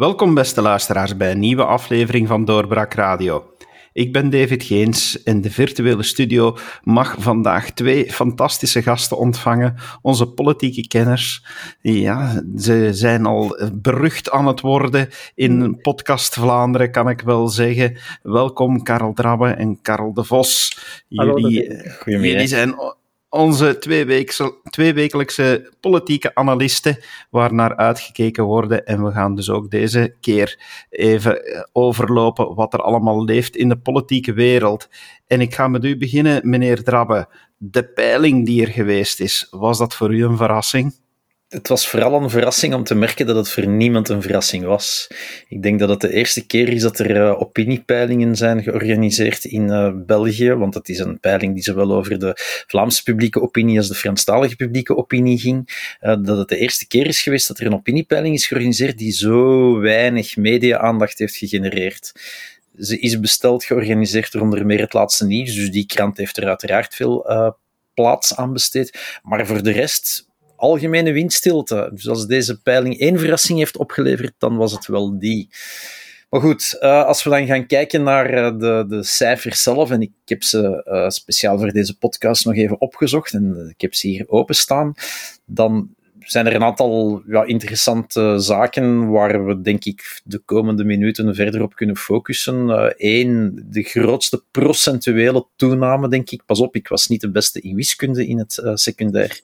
Welkom beste luisteraars bij een nieuwe aflevering van Doorbraak Radio. Ik ben David Geens. In de virtuele studio mag vandaag twee fantastische gasten ontvangen. Onze politieke kenners. Ja, ze zijn al berucht aan het worden in podcast Vlaanderen, kan ik wel zeggen. Welkom Karel Drabbe en Karel de Vos. Jullie, jullie zijn onze tweewekelijkse politieke analisten waar naar uitgekeken worden. En we gaan dus ook deze keer even eh, overlopen wat er allemaal leeft in de politieke wereld. En ik ga met u beginnen, meneer Drabbe. De peiling die er geweest is, was dat voor u een verrassing? Het was vooral een verrassing om te merken dat het voor niemand een verrassing was. Ik denk dat het de eerste keer is dat er uh, opiniepeilingen zijn georganiseerd in uh, België, want het is een peiling die zowel over de Vlaamse publieke opinie als de Franstalige publieke opinie ging. Uh, dat het de eerste keer is geweest dat er een opiniepeiling is georganiseerd die zo weinig media-aandacht heeft gegenereerd. Ze is besteld, georganiseerd door onder meer het laatste nieuws, dus die krant heeft er uiteraard veel plaats aan besteed. Maar voor de rest algemene windstilte. Dus als deze peiling één verrassing heeft opgeleverd, dan was het wel die. Maar goed, uh, als we dan gaan kijken naar uh, de, de cijfers zelf, en ik heb ze uh, speciaal voor deze podcast nog even opgezocht, en ik heb ze hier openstaan, dan zijn er een aantal ja, interessante zaken waar we, denk ik, de komende minuten verder op kunnen focussen. Eén, uh, de grootste procentuele toename, denk ik. Pas op, ik was niet de beste in wiskunde in het uh, secundair.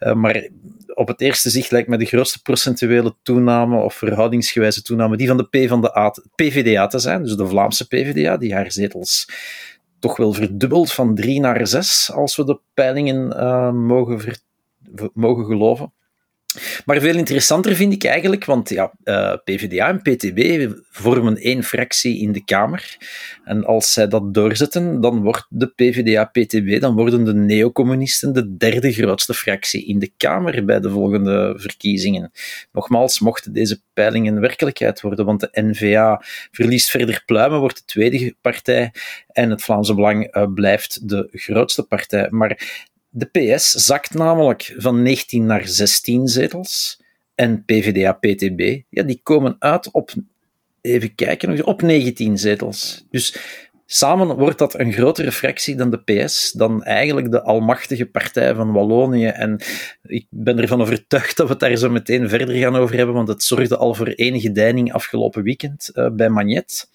Uh, maar op het eerste zicht lijkt mij de grootste procentuele toename, of verhoudingsgewijze toename, die van de P van de PVDA te zijn. Dus de Vlaamse PVDA, die haar zetels toch wel verdubbeld van drie naar zes, als we de peilingen mogen, mogen geloven. Maar veel interessanter vind ik eigenlijk, want ja, eh, PvdA en PTB vormen één fractie in de Kamer. En als zij dat doorzetten, dan wordt de PvdA-PTB, dan worden de neocommunisten de derde grootste fractie in de Kamer bij de volgende verkiezingen. Nogmaals, mochten deze peilingen werkelijkheid worden, want de N-VA verliest verder pluimen, wordt de tweede partij en het Vlaamse Belang uh, blijft de grootste partij. Maar de PS zakt namelijk van 19 naar 16 zetels. En PVDA-PTB, ja, die komen uit op, even kijken, op 19 zetels. Dus samen wordt dat een grotere fractie dan de PS, dan eigenlijk de almachtige partij van Wallonië. En ik ben ervan overtuigd dat we het daar zo meteen verder gaan over hebben, want het zorgde al voor enige deining afgelopen weekend uh, bij Magnet.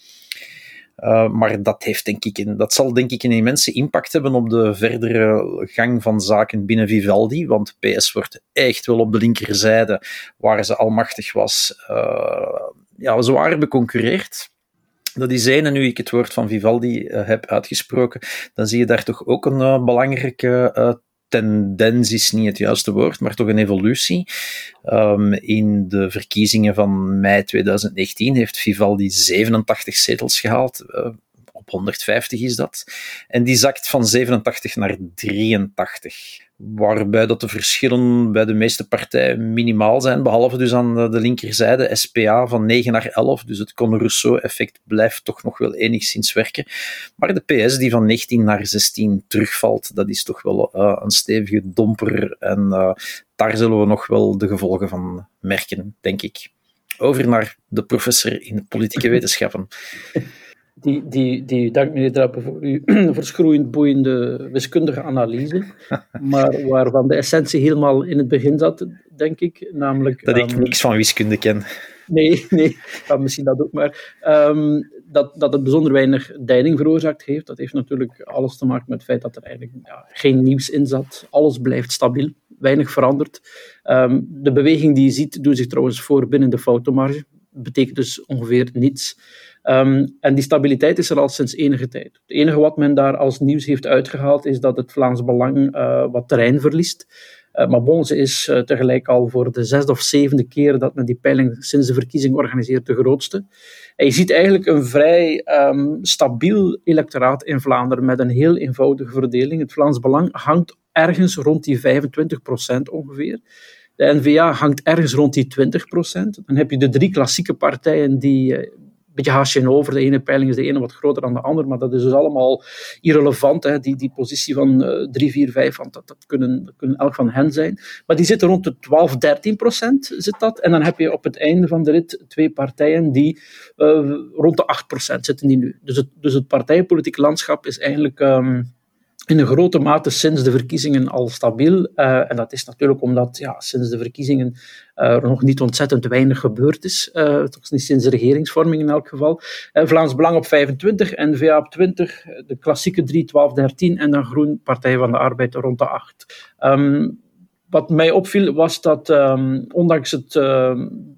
Uh, maar dat, heeft, denk ik, een, dat zal denk ik een immense impact hebben op de verdere gang van zaken binnen Vivaldi. Want PS wordt echt wel op de linkerzijde, waar ze almachtig was, uh, ja, zwaar beconcurreerd. Dat is één, en nu ik het woord van Vivaldi uh, heb uitgesproken, dan zie je daar toch ook een belangrijke tendens is niet het juiste woord, maar toch een evolutie. Um, in de verkiezingen van mei 2019 heeft Vivaldi 87 zetels gehaald. Uh, op 150 is dat. En die zakt van 87 naar 83 waarbij dat de verschillen bij de meeste partijen minimaal zijn, behalve dus aan de linkerzijde SPA van 9 naar 11, dus het Conor-Rousseau-effect blijft toch nog wel enigszins werken. Maar de PS die van 19 naar 16 terugvalt, dat is toch wel uh, een stevige domper en uh, daar zullen we nog wel de gevolgen van merken, denk ik. Over naar de professor in politieke wetenschappen die, die, die dank meneer Drappen voor uw verschroeiend boeiende wiskundige analyse, maar waarvan de essentie helemaal in het begin zat, denk ik. Namelijk, dat ik um, niks van wiskunde ken. Nee, nee, misschien dat ook maar. Um, dat, dat het bijzonder weinig deining veroorzaakt heeft. Dat heeft natuurlijk alles te maken met het feit dat er eigenlijk ja, geen nieuws in zat. Alles blijft stabiel, weinig veranderd. Um, de beweging die je ziet, doet zich trouwens voor binnen de foutenmarge. Betekent dus ongeveer niets. Um, en die stabiliteit is er al sinds enige tijd. Het enige wat men daar als nieuws heeft uitgehaald is dat het Vlaams Belang uh, wat terrein verliest. Uh, maar bon, ze is uh, tegelijk al voor de zesde of zevende keer dat men die peiling sinds de verkiezing organiseert de grootste. En je ziet eigenlijk een vrij um, stabiel electoraat in Vlaanderen met een heel eenvoudige verdeling. Het Vlaams Belang hangt ergens rond die 25% ongeveer. De N-VA hangt ergens rond die 20%. Dan heb je de drie klassieke partijen die beetje haasje over. De ene peiling is de ene wat groter dan de andere, maar dat is dus allemaal irrelevant. Hè. Die, die positie van uh, 3, 4, 5, want dat, dat, kunnen, kunnen elk van hen zijn. Maar die zitten rond de 12, 13 procent, zit dat. En dan heb je op het einde van de rit twee partijen die uh, rond de 8 procent zitten die nu. Dus het, dus het partijpolitiek landschap is eigenlijk... Um, in een grote mate sinds de verkiezingen al stabiel. Uh, en dat is natuurlijk omdat ja, sinds de verkiezingen uh, er nog niet ontzettend weinig gebeurd is. Uh, toch niet sinds de regeringsvorming in elk geval. Vlaams Belang op 25, N-VA op 20, de klassieke 3, 12, 13 en dan Groen, Partij van de Arbeid rond de 8. Um, wat mij opviel was dat, um, ondanks het, uh,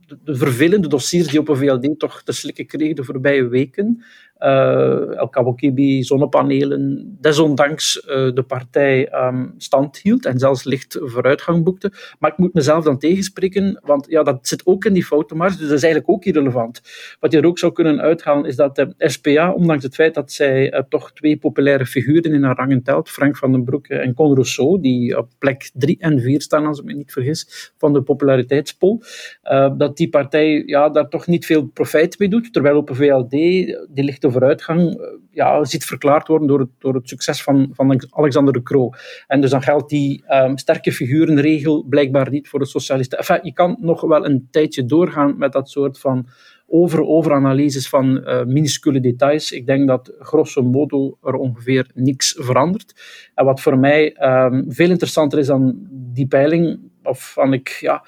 de, vervelende dossiers die op een VLD toch te slikken kregen de voorbije weken, uh, El Kawakibi, zonnepanelen, desondanks uh, de partij um, stand hield en zelfs licht vooruitgang boekte. Maar ik moet mezelf dan tegenspreken, want ja, dat zit ook in die foutenmars, dus dat is eigenlijk ook irrelevant. Wat je er ook zou kunnen uithalen is dat de SPA, ondanks het feit dat zij uh, toch twee populaire figuren in haar rangen telt, Frank van den Broek en Con Rousseau, die op plek 3 en 4 staan, als ik me niet vergis, van de populariteitspol, dat die partij ja, daar toch niet veel profijt mee doet, terwijl op een VLD, die ligt vooruitgang eh, ja, ziet verklaard worden door het, door het succes van, van Alexander de Croo. En dus dan geldt die um, sterke figurenregel blijkbaar niet voor de socialisten. Je kan nog wel een tijdje doorgaan met dat soort van over-overanalyses van uh, minuscule details. Ik denk dat grosso modo er ongeveer niks verandert. En wat voor mij um, veel interessanter is dan die peiling, of van ik... Ja,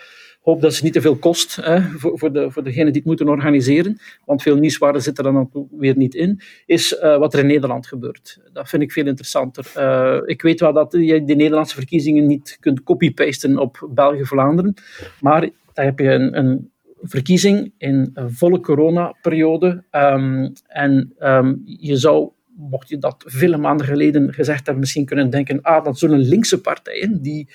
hoop dat ze niet te veel kost hè, voor, voor, de, voor degenen die het moeten organiseren, want veel nieuwswaarde zit er dan weer niet in, is uh, wat er in Nederland gebeurt. Dat vind ik veel interessanter. Uh, ik weet wel dat je de Nederlandse verkiezingen niet kunt copy-pasten op België-Vlaanderen, maar daar heb je een, een verkiezing in volle coronaperiode um, en um, je zou mocht je dat vele maanden geleden gezegd hebben, misschien kunnen denken, ah, dat zullen linkse partijen die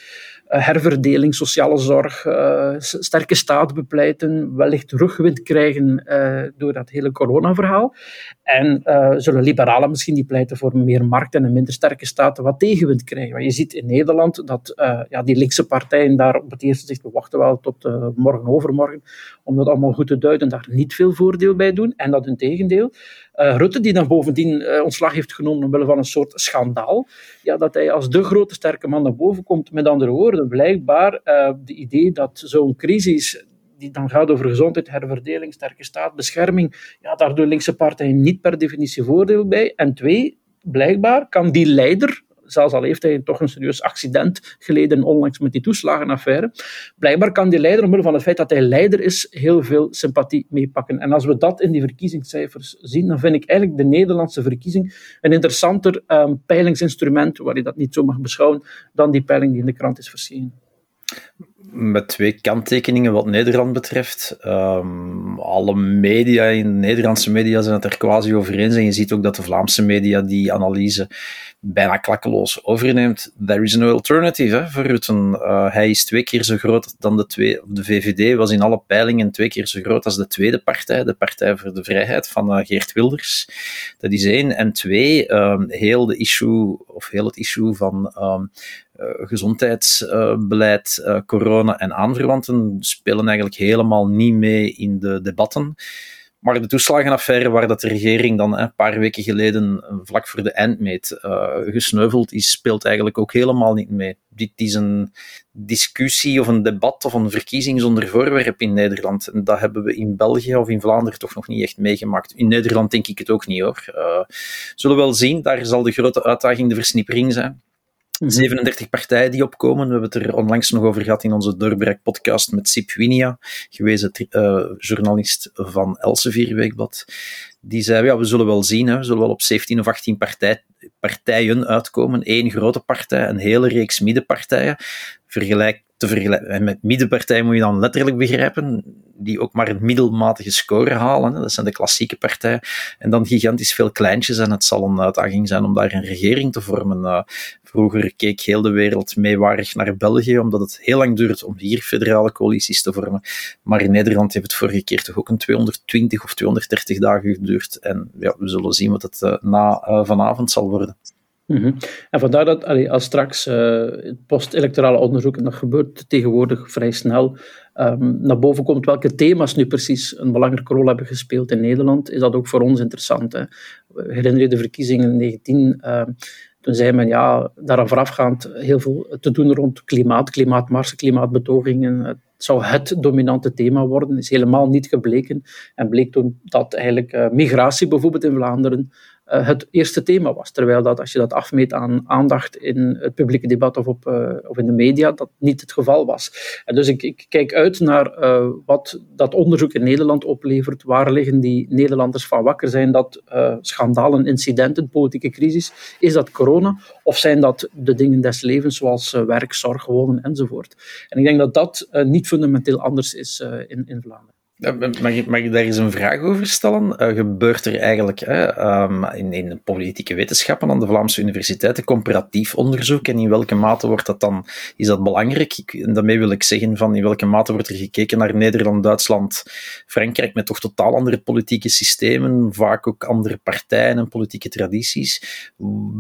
uh, herverdeling, sociale zorg, uh, sterke staat bepleiten, wellicht rugwind krijgen uh, door dat hele corona-verhaal. En zullen liberalen misschien die pleiten voor meer markt en een minder sterke staat wat tegenwind krijgen. Maar je ziet in Nederland dat ja, die linkse partijen daar op het eerste zicht, we wachten wel tot morgen overmorgen, om dat allemaal goed te duiden, daar niet veel voordeel bij doen. En dat in tegendeel uh, Rutte, die dan bovendien uh, ontslag heeft genomen omwille van een soort schandaal, ja, dat hij als de grote sterke man naar boven komt. Met andere woorden, blijkbaar uh, de idee dat zo'n crisis die dan gaat over gezondheid, herverdeling, sterke staat, bescherming, ja, daar doen linkse partijen niet per definitie voordeel bij. En twee, blijkbaar kan die leider zelfs al heeft hij toch een serieus accident geleden onlangs met die toeslagenaffaire. Blijkbaar kan die leider, omwille van het feit dat hij leider is, heel veel sympathie meepakken. En als we dat in die verkiezingscijfers zien, dan vind ik eigenlijk de Nederlandse verkiezing een interessanter um, peilingsinstrument, waar je dat niet zo mag beschouwen, dan die peiling die in de krant is verschenen met twee kanttekeningen wat Nederland betreft. Um, alle media, in de Nederlandse media zijn het er quasi over eens. En je ziet ook dat de Vlaamse media die analyse bijna klakkeloos overneemt. There is no alternative hè, voor Rutten. Uh, hij is twee keer zo groot dan de twee. De VVD was in alle peilingen twee keer zo groot als de tweede partij, de Partij voor de Vrijheid van uh, Geert Wilders. Dat is één. En twee, um, heel de issue, of heel het issue van uh, gezondheidsbeleid, uh, corona en aanverwanten spelen eigenlijk helemaal niet mee in de debatten. Maar de toeslagenaffaire, waar dat de regering dan een paar weken geleden, vlak voor de eindmeet, uh, gesneuveld is, speelt eigenlijk ook helemaal niet mee. Dit is een discussie of een debat of een verkiezing zonder voorwerp in Nederland. En dat hebben we in België of in Vlaanderen toch nog niet echt meegemaakt. In Nederland denk ik het ook niet hoor. Uh, zullen we wel zien, daar zal de grote uitdaging de versnippering zijn. 37 mhm. partijen die opkomen. We hebben het er onlangs nog over gehad in onze Doorbraak-podcast met Sip Winia, gewezen uh, journalist van Elsevier Weekblad. Die zei, ja, we zullen wel zien, hè. we zullen wel op 17 of 18 partij, partijen uitkomen. Eén grote partij, een hele reeks middenpartijen. Vergelijk Met middenpartijen moet je dan letterlijk begrijpen, die ook maar een middelmatige score halen. Dat zijn de klassieke partijen. En dan gigantisch veel kleintjes. En het zal een uitdaging zijn om daar een regering te vormen. Uh, vroeger keek heel de wereld meewarig naar België, omdat het heel lang duurt om hier federale coalities te vormen. Maar in Nederland heeft het vorige keer toch ook een 220 of 230 dagen geduurd. En ja, we zullen zien wat het uh, na uh, vanavond zal worden. Mhm. En vandaar dat als straks uh, het post-electorale onderzoek, en dat gebeurt tegenwoordig vrij snel, um, naar boven komt welke thema's nu precies een belangrijke rol hebben gespeeld in Nederland, is dat ook voor ons interessant. Hè. We herinneren je de verkiezingen in 19. Uh, ehm, toen zei men ja, daaraan voorafgaand heel veel te doen rond klimaat, klimaatmarsen, klimaatbetogingen. Het zou het dominante thema worden, is helemaal niet gebleken. En bleek toen dat eigenlijk uh, migratie bijvoorbeeld in Vlaanderen het eerste thema was. Terwijl dat, als je dat afmeet aan aandacht in het publieke debat of, op, uh, of in de media, dat niet het geval was. En dus ik, ik kijk uit naar uh, wat dat onderzoek in Nederland oplevert. Waar liggen die Nederlanders van wakker? Zijn dat schandalen, incidenten, politieke crisis? Is dat corona? Of zijn dat de dingen des levens, zoals werk, zorg, wonen enzovoort? En ik denk dat dat niet fundamenteel anders is in, in Vlaanderen. Mag ik, mag ik daar eens een vraag over stellen? Uh, gebeurt er eigenlijk hè, um, in, in politieke wetenschappen aan de Vlaamse universiteiten comparatief onderzoek? En in welke mate wordt dat dan, is dat belangrijk? Ik, daarmee wil ik zeggen van in welke mate wordt er gekeken naar Nederland, Duitsland, Frankrijk met toch totaal andere politieke systemen, vaak ook andere partijen en politieke tradities.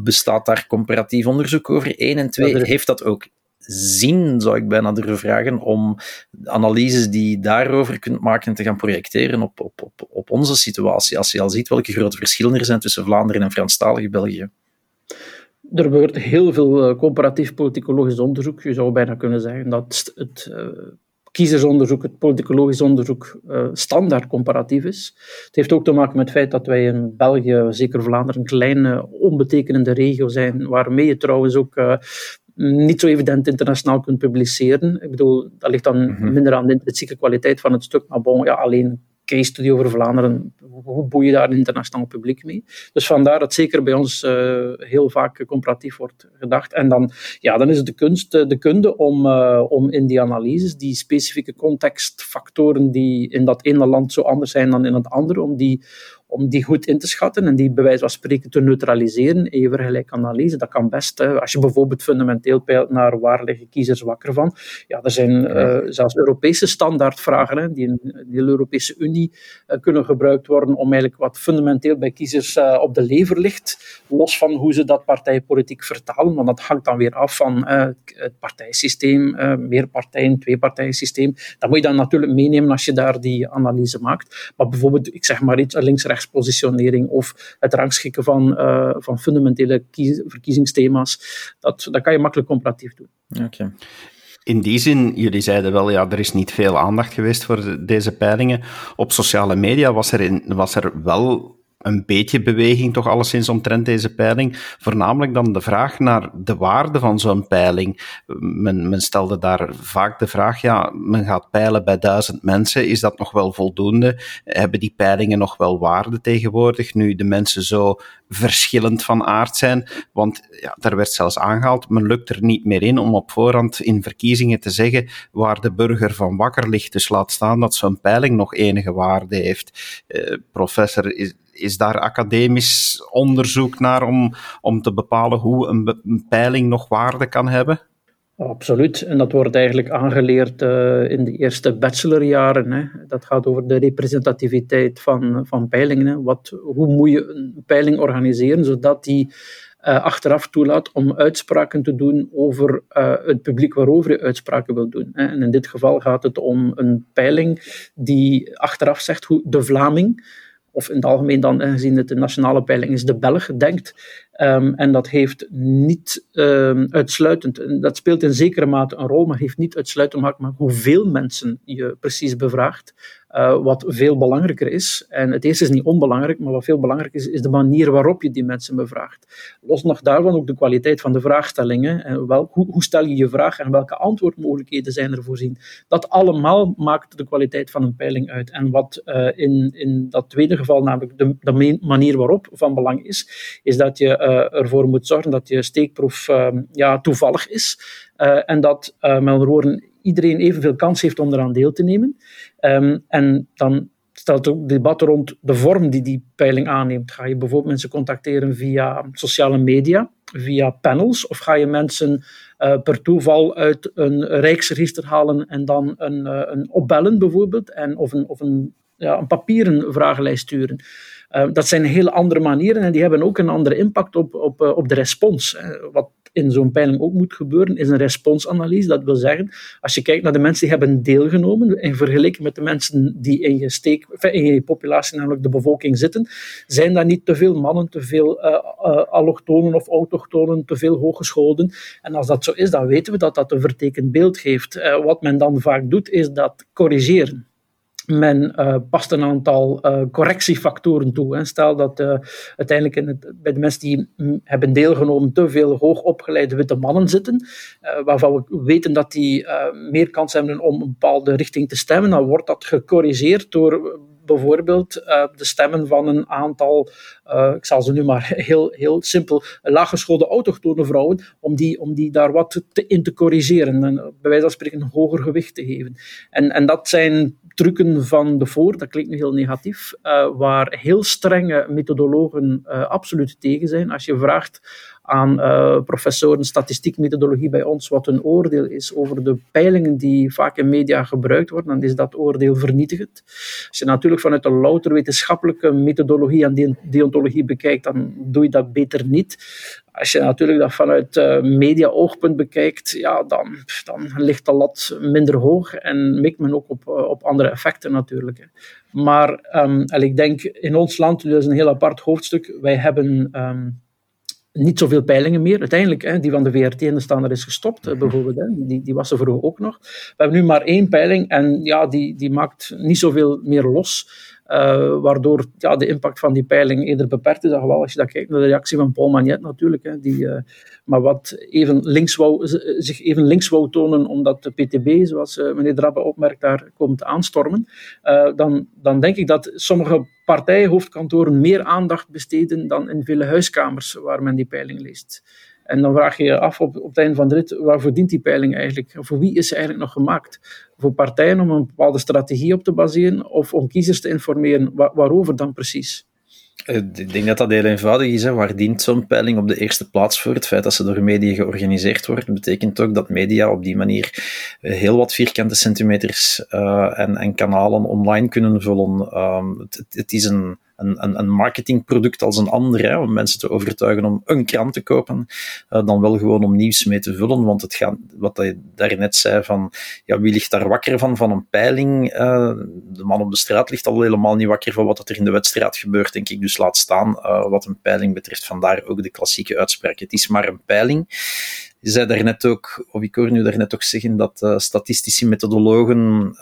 Bestaat daar comparatief onderzoek over? Eén en twee, heeft dat ook zien, zou ik bijna durven vragen, om analyses die je daarover kunt maken te gaan projecteren op, op, op, op onze situatie. Als je al ziet welke grote verschillen er zijn tussen Vlaanderen en Franstalige België. Er wordt heel veel uh, comparatief politicologisch onderzoek. Je zou bijna kunnen zeggen dat het uh, kiezersonderzoek, het politicologisch onderzoek, uh, standaard comparatief is. Het heeft ook te maken met het feit dat wij in België, zeker Vlaanderen, een kleine, onbetekenende regio zijn, waarmee je trouwens ook niet zo evident internationaal kunt publiceren. Ik bedoel, dat ligt dan mhm. minder aan de intrinsieke kwaliteit van het stuk, maar bon, ja, alleen case study over Vlaanderen, hoe boei je daar een internationaal publiek mee? Dus vandaar dat zeker bij ons uh, heel vaak comparatief wordt gedacht. En dan, ja, dan is het de kunst, eh, de kunde om, uh, om in die analyses die specifieke contextfactoren die in dat ene land zo anders zijn dan in het andere, om die om die goed in te schatten en die bij wijze van spreken te neutraliseren in je vergelijkanalyse. Dat kan best. Hè. Als je bijvoorbeeld fundamenteel peilt naar waar liggen kiezers wakker van. Ja, er zijn uh, zelfs Europese standaardvragen hè, die in de Europese Unie uh, kunnen gebruikt worden om eigenlijk wat fundamenteel bij kiezers uh, op de lever ligt, los van hoe ze dat partijpolitiek vertalen, want dat hangt dan weer af van het partijsysteem, meer partijen, twee partijensysteem. Dat moet je dan natuurlijk meenemen als je daar die analyse maakt. Maar bijvoorbeeld, ik zeg maar iets, links-rechts positionering of het rangschikken van, uh, van fundamentele verkiezingsthema's. Dat, dat kan je makkelijk comparatief doen. Oké. In die zin, jullie zeiden wel, ja, er is niet veel aandacht geweest voor deze peilingen. Op sociale media was er, in, was er wel een beetje beweging toch alleszins omtrent deze peiling. Voornamelijk dan de vraag naar de waarde van zo'n peiling. Men, men stelde daar vaak de vraag, ja, men gaat peilen bij duizend mensen. Is dat nog wel voldoende? Hebben die peilingen nog wel waarde tegenwoordig, nu de mensen zo verschillend van aard zijn? Want ja, daar werd zelfs aangehaald, men lukt er niet meer in om op voorhand in verkiezingen te zeggen waar de burger van wakker ligt. Dus laat staan dat zo'n peiling nog enige waarde heeft. Uh, professor, is, is daar academisch onderzoek naar om, om te bepalen hoe een, een peiling nog waarde kan hebben? Absoluut. En dat wordt eigenlijk aangeleerd uh, in de eerste bachelorjaren. Hè. Dat gaat over de representativiteit van, van peilingen. Wat, hoe moet je een peiling organiseren zodat die uh, achteraf toelaat om uitspraken te doen over uh, het publiek waarover je uitspraken wil doen. Hè. En in dit geval gaat het om een peiling die achteraf zegt hoe de Vlaming of in het algemeen dan, gezien het de nationale peiling is, de Belg denkt. Um, en dat heeft niet um, uitsluitend, dat speelt in zekere mate een rol, maar heeft niet uitsluitend te maken met hoeveel mensen je precies bevraagt. Uh, wat veel belangrijker is, en het eerste is niet onbelangrijk, maar wat veel belangrijker is, is de manier waarop je die mensen bevraagt. Los nog daarvan ook de kwaliteit van de vraagstellingen. En wel, hoe, hoe, stel je je vraag en welke antwoordmogelijkheden zijn er voorzien? Dat allemaal maakt de kwaliteit van een peiling uit. En wat uh, in, in dat tweede geval, namelijk de, de manier waarop van belang is, is dat je uh, ervoor moet zorgen dat je steekproef ehm, ja, toevallig is. en dat, met andere woorden, iedereen evenveel kans heeft om eraan deel te nemen. Um, en dan stelt ook debat rond de vorm die die peiling aanneemt. Ga je bijvoorbeeld mensen contacteren via sociale media, via panels, of ga je mensen uh, per toeval uit een rijksregister halen en dan een, uh, een opbellen bijvoorbeeld, en, of, een, of een ja, een papieren vragenlijst sturen. Uh, dat zijn hele andere manieren en die hebben ook een andere impact op, op, op de respons. Wat in zo'n peiling ook moet gebeuren, is een responsanalyse. Dat wil zeggen, als je kijkt naar de mensen die hebben deelgenomen, en vergeleken met de mensen die in je, steek, in populatie, namelijk de bevolking, zitten, zijn daar niet te veel mannen, te veel uh, allochtonen of autochtonen, te veel hooggescholden. En als dat zo is, dan weten we dat dat een vertekend beeld geeft. Uh, wat men dan vaak doet, is dat corrigeren men uh, past een aantal uh, correctiefactoren toe. Hè. Stel dat uh, uiteindelijk in het, bij de mensen die hebben deelgenomen te veel hoogopgeleide witte mannen zitten, waarvan we weten dat die meer kans hebben om een bepaalde richting te stemmen, dan wordt dat gecorrigeerd door bijvoorbeeld de stemmen van een aantal, ik zal ze nu maar heel, heel simpel, laaggeschoolde autochtone vrouwen, om die, om die daar wat te, in te corrigeren en bij wijze van spreken een hoger gewicht te geven. En, en dat zijn trucken van de voor, dat klinkt nu heel negatief, uh, waar heel strenge methodologen absoluut tegen zijn. Als je vraagt aan uh, professoren statistiekmethodologie bij ons wat een oordeel is over de peilingen die vaak in media gebruikt worden, dan is dat oordeel vernietigend. Als je natuurlijk vanuit een louter wetenschappelijke methodologie en deontologie bekijkt, dan doe je dat beter niet. Als je natuurlijk dat vanuit uh, media-oogpunt bekijkt, ja, dan, dan ligt de lat minder hoog en mikt men ook op, op andere effecten natuurlijk. Hè. Maar um, ik denk in ons land, dat is een heel apart hoofdstuk, wij hebben um, niet zoveel peilingen meer. Uiteindelijk, hè, die van de VRT en de Standaard is gestopt, mhm. bijvoorbeeld. Hè, die, die was er vroeger ook nog. We hebben nu maar één peiling en ja, die, die maakt niet zoveel meer los. Uh, waardoor ja, de impact van die peiling eerder beperkt is. Wel, als je dat kijkt naar de reactie van Paul Magnet natuurlijk, hè, die uh, maar wat even links wou, zich even links wou tonen omdat de PTB, zoals meneer Drabbe opmerkt, daar komt aanstormen, dan, dan denk ik dat sommige partijhoofdkantoren meer aandacht besteden dan in vele huiskamers waar men die peiling leest. En dan vraag je je af op, op het einde van de rit, waarvoor dient die peiling eigenlijk? Voor wie is ze eigenlijk nog gemaakt? Voor partijen om een bepaalde strategie op te baseren of om kiezers te informeren? waarover dan precies? Eh, ik denk dat dat heel eenvoudig is. Waar dient zo'n peiling op de eerste plaats voor? Het feit dat ze door media georganiseerd wordt, betekent ook dat media op die manier eh, heel wat vierkante centimeters uh, en, en, kanalen online kunnen vullen. Um, het, het, is een, een, marketingproduct als een ander, om mensen te overtuigen om een krant te kopen, uh, dan wel gewoon om nieuws mee te vullen. Want het gaat, wat je daarnet zei, van ja, wie ligt daar wakker van, van een peiling? Uh, de man op de straat ligt al helemaal niet wakker van wat er in de wedstrijd gebeurt, denk ik. Dus laat staan uh, wat een peiling betreft. Vandaar ook de klassieke uitspraak. Het is maar een peiling. Je zei daarnet ook, of ik hoor nu daarnet ook zeggen, dat uh, statistische methodologen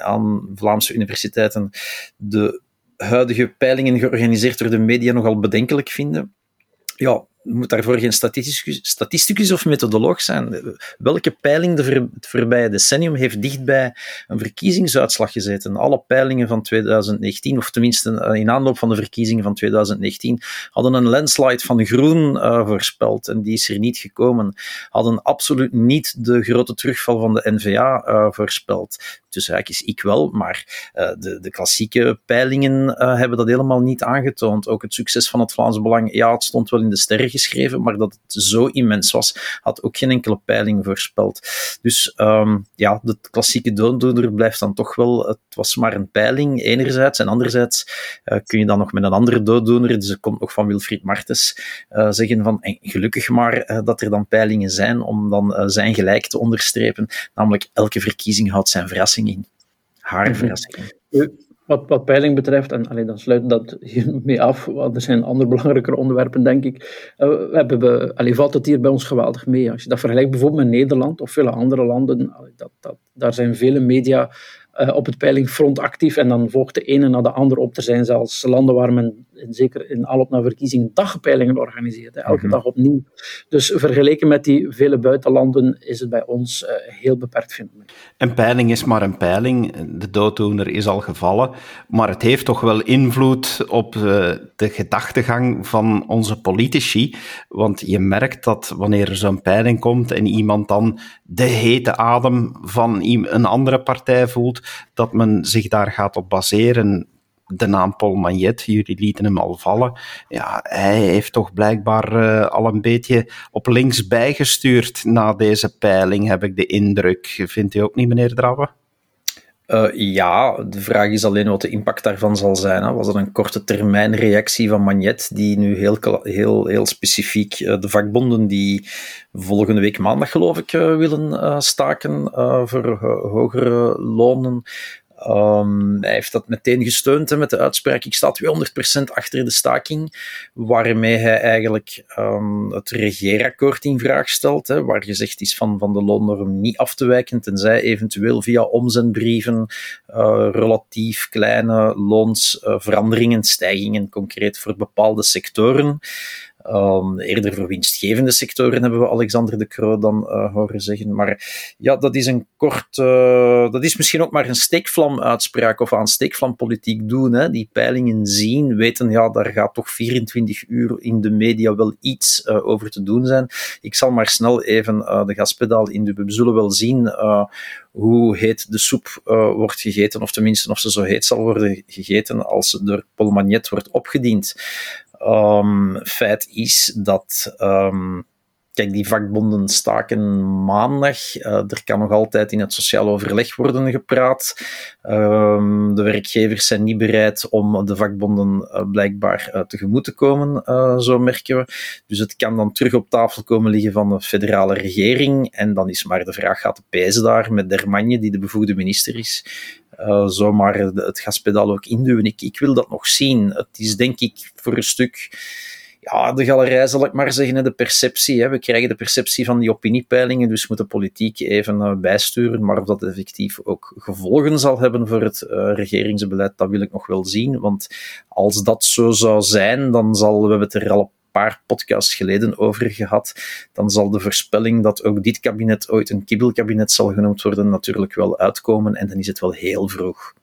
aan Vlaamse universiteiten de huidige peilingen georganiseerd door de media nogal bedenkelijk vinden. Ja, moet daarvoor geen statisticus, of methodoloog zijn. Welke peiling de het voorbije decennium heeft dichtbij een verkiezingsuitslag gezeten? Alle peilingen van 2019, of tenminste eh, in aanloop van de verkiezingen van 2019, hadden een landslide van groen uh, voorspeld en die is er niet gekomen. Hadden absoluut niet de grote terugval van de NVA uh, eh, voorspeld. Tussen haakjes ik wel, maar de, de klassieke peilingen hebben dat helemaal niet aangetoond. Ook het succes van het Vlaams Belang, ja, het stond wel in de sterren geschreven, maar dat het zo immens was, had ook geen enkele peiling voorspeld. Dus um, ja, de klassieke dooddoener blijft dan toch wel, het was maar een peiling enerzijds, en anderzijds uh, kun je dan nog met een andere dooddoener, dus er komt nog van Wilfried Martens, uh, zeggen van en gelukkig maar uh, dat er dan peilingen zijn om dan zijn gelijk te onderstrepen, namelijk elke verkiezing houdt zijn verrassing in. Haar mhm. verrassing. Wat, wat peiling betreft, en allee, dan sluit dat hiermee af, want er zijn andere belangrijke onderwerpen, denk ik. Uh, we hebben, valt het hier bij ons geweldig mee. Als je dat vergelijkt bijvoorbeeld met Nederland of vele andere landen, dat, dat, daar zijn vele media uh, op het peilingfront actief en dan volgt de ene na de andere op. Er zijn zelfs landen waar men zeker in aanloop naar verkiezingen dagpeilingen organiseert, hè, elke mhm. dag opnieuw. Dus vergeleken met die vele buitenlanden is het bij ons uh, heel beperkt fenomeen. Een peiling is maar een peiling. De dooddoener is al gevallen, maar het heeft toch wel invloed op uh, de gedachtegang van onze politici. Want je merkt dat wanneer er zo'n peiling komt en iemand dan de hete adem van een andere partij voelt, dat men zich daar gaat op baseren. De naam Paul Magnet, jullie lieten hem al vallen. Ja, hij heeft toch blijkbaar uh, al een beetje op links bijgestuurd na deze peiling, heb ik de indruk. Vindt u ook niet, meneer Drabbe? Uh, ja, de vraag is alleen wat de impact daarvan zal zijn. Hè. Was het een korte termijn reactie van Magnet, die nu heel, heel, heel specifiek uh, de vakbonden die volgende week maandag, geloof ik, willen staken voor hogere lonen, Um, hij heeft dat meteen gesteund hè, met de uitspraak: ik sta 200% achter de staking, waarmee hij eigenlijk um, het regeerakkoord in vraag stelt, hè, waar gezegd is van, van de loonnorm niet af te wijken, tenzij eventueel via omzendbrieven uh, relatief kleine loonsveranderingen, stijgingen concreet voor bepaalde sectoren. Um, eerder voor winstgevende sectoren hebben we Alexander de Croo dan uh, horen zeggen. Maar ja, dat is een kort. Uh, dat is misschien ook maar een steekvlam-uitspraak of aan steekvlampolitiek doen. Hè. Die peilingen zien, weten, ja, daar gaat toch 24 uur in de media wel iets uh, over te doen zijn. Ik zal maar snel even de gaspedaal in de. We zullen wel zien hoe heet de soep wordt gegeten, of tenminste of ze zo heet zal worden gegeten als ze door Paul Magnet wordt opgediend. Um, feit is dat. Um, kijk, die vakbonden staken maandag. Uh, er kan nog altijd in het sociaal overleg worden gepraat. Um, de werkgevers zijn niet bereid om de vakbonden uh, blijkbaar uh, tegemoet te komen, zo merken we. Dus het kan dan terug op tafel komen liggen van de federale regering. En dan is maar de vraag: gaat de PS daar met Dermagne, die de bevoegde minister is, uh, zomaar het gaspedaal ook induwen. Ik, ik wil dat nog zien. Het is denk ik voor een stuk ja, de galerij zal ik maar zeggen, de perceptie. Hè. We krijgen de perceptie van die opiniepeilingen, dus moet de politiek even uh, bijsturen. Maar of dat effectief ook gevolgen zal hebben voor het uh, regeringsbeleid, dat wil ik nog wel zien. Want als dat zo zou zijn, dan zal, we het er al paar podcasts geleden over gehad, dan zal de voorspelling dat ook dit kabinet ooit een kibbelkabinet zal genoemd worden natuurlijk wel uitkomen en dan is het wel heel vroeg.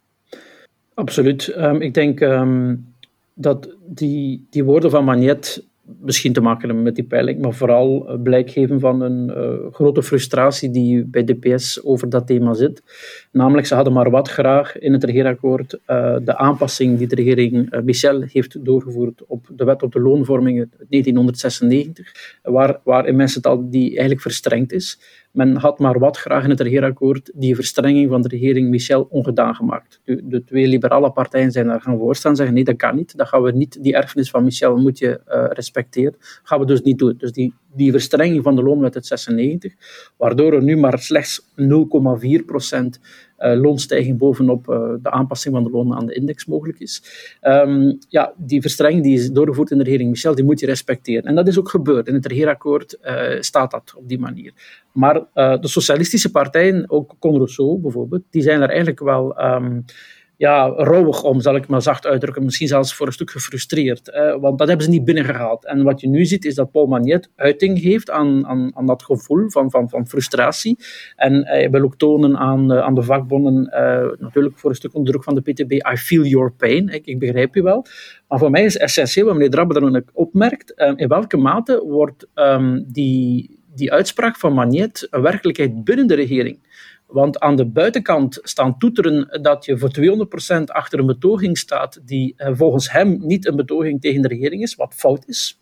Absoluut. Um, ik denk um, dat die, die woorden van Magnet misschien te maken hebben met die peiling, maar vooral eh, blijk geven van een uh, grote frustratie die bij DPS over dat thema zit. Namelijk, ze hadden maar wat graag in het regeerakkoord uh, de aanpassing die de regering Michel heeft doorgevoerd op de wet op de loonvorming 1996, waar, in mensen al die eigenlijk verstrengd is. Men had maar wat graag in het regeerakkoord die verstrenging van de regering Michel ongedaan gemaakt. De, de twee liberale partijen zijn daar gaan voorstaan en zeggen nee, dat kan niet. Dat gaan we niet. Die erfenis van Michel moet je uh, respecteren. gaan we dus niet doen. Dus die, die verstrenging van de loonwet uit 96, waardoor er nu maar slechts 0,4 procent uh, loonstijging bovenop uh, de aanpassing van de lonen aan de index mogelijk is. Um, ja, die verstrenging die is doorgevoerd in de regering Michel, die moet je respecteren. En dat is ook gebeurd. In het regeerakkoord uh, staat dat op die manier. Maar de socialistische partijen, ook Conrousseau bijvoorbeeld, die zijn er eigenlijk wel... Um, ja, rouwig om, zal ik maar zacht uitdrukken. Misschien zelfs voor een stuk gefrustreerd. want dat hebben ze niet binnengehaald. En wat je nu ziet, is dat Paul Magnet uiting heeft aan, aan, aan dat gevoel van, van, van frustratie. En hij wil ook tonen aan, aan de vakbonden, uh, natuurlijk voor een stuk onder druk van de PTB, I feel your pain. Ik, ik begrijp je wel. Maar voor mij is essentieel, wat meneer Drabbe dan ook opmerkt, uh, in welke mate wordt um, die, die uitspraak van Magnet een werkelijkheid binnen de regering? Want aan de buitenkant staan toeteren dat je voor 200% achter een betoging staat die eh, volgens hem niet een betoging tegen de regering is, wat fout is.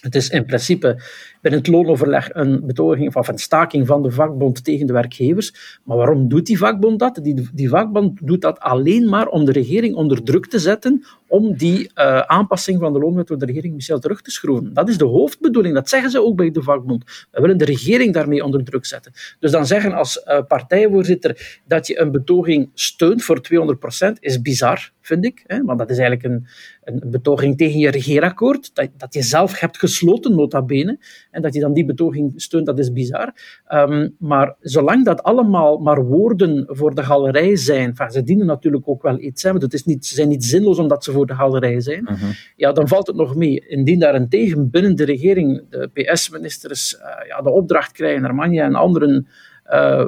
Het is in principe binnen het loonoverleg een betoging of een staking van de vakbond tegen de werkgevers. Maar waarom doet die vakbond dat? Die, die vakbond doet dat alleen maar om de regering onder druk te zetten om die uh, aanpassing van de loonwet door de regering Michel terug te schroeven. Dat is de hoofdbedoeling. Dat zeggen ze ook bij de vakbond. We willen de regering daarmee onder druk zetten. Dus dan zeggen als uh, partijvoorzitter dat je een betoging steunt voor 200% is bizar, vind ik. Hè? Want dat is eigenlijk een, een betoging tegen je regeerakkoord, dat, dat je zelf hebt gesloten, nota bene. En dat je dan die betoging steunt, dat is bizar. Um, maar zolang dat allemaal maar woorden voor de galerij zijn, enfin, ze dienen natuurlijk ook wel iets, hè, want het is niet, ze zijn niet zinloos omdat ze voor de galerij zijn, uh mhm. -huh. ja, dan valt het nog mee. Indien daarentegen binnen de regering de PS-ministers uh, ja, de opdracht krijgen, Armania en anderen, uh,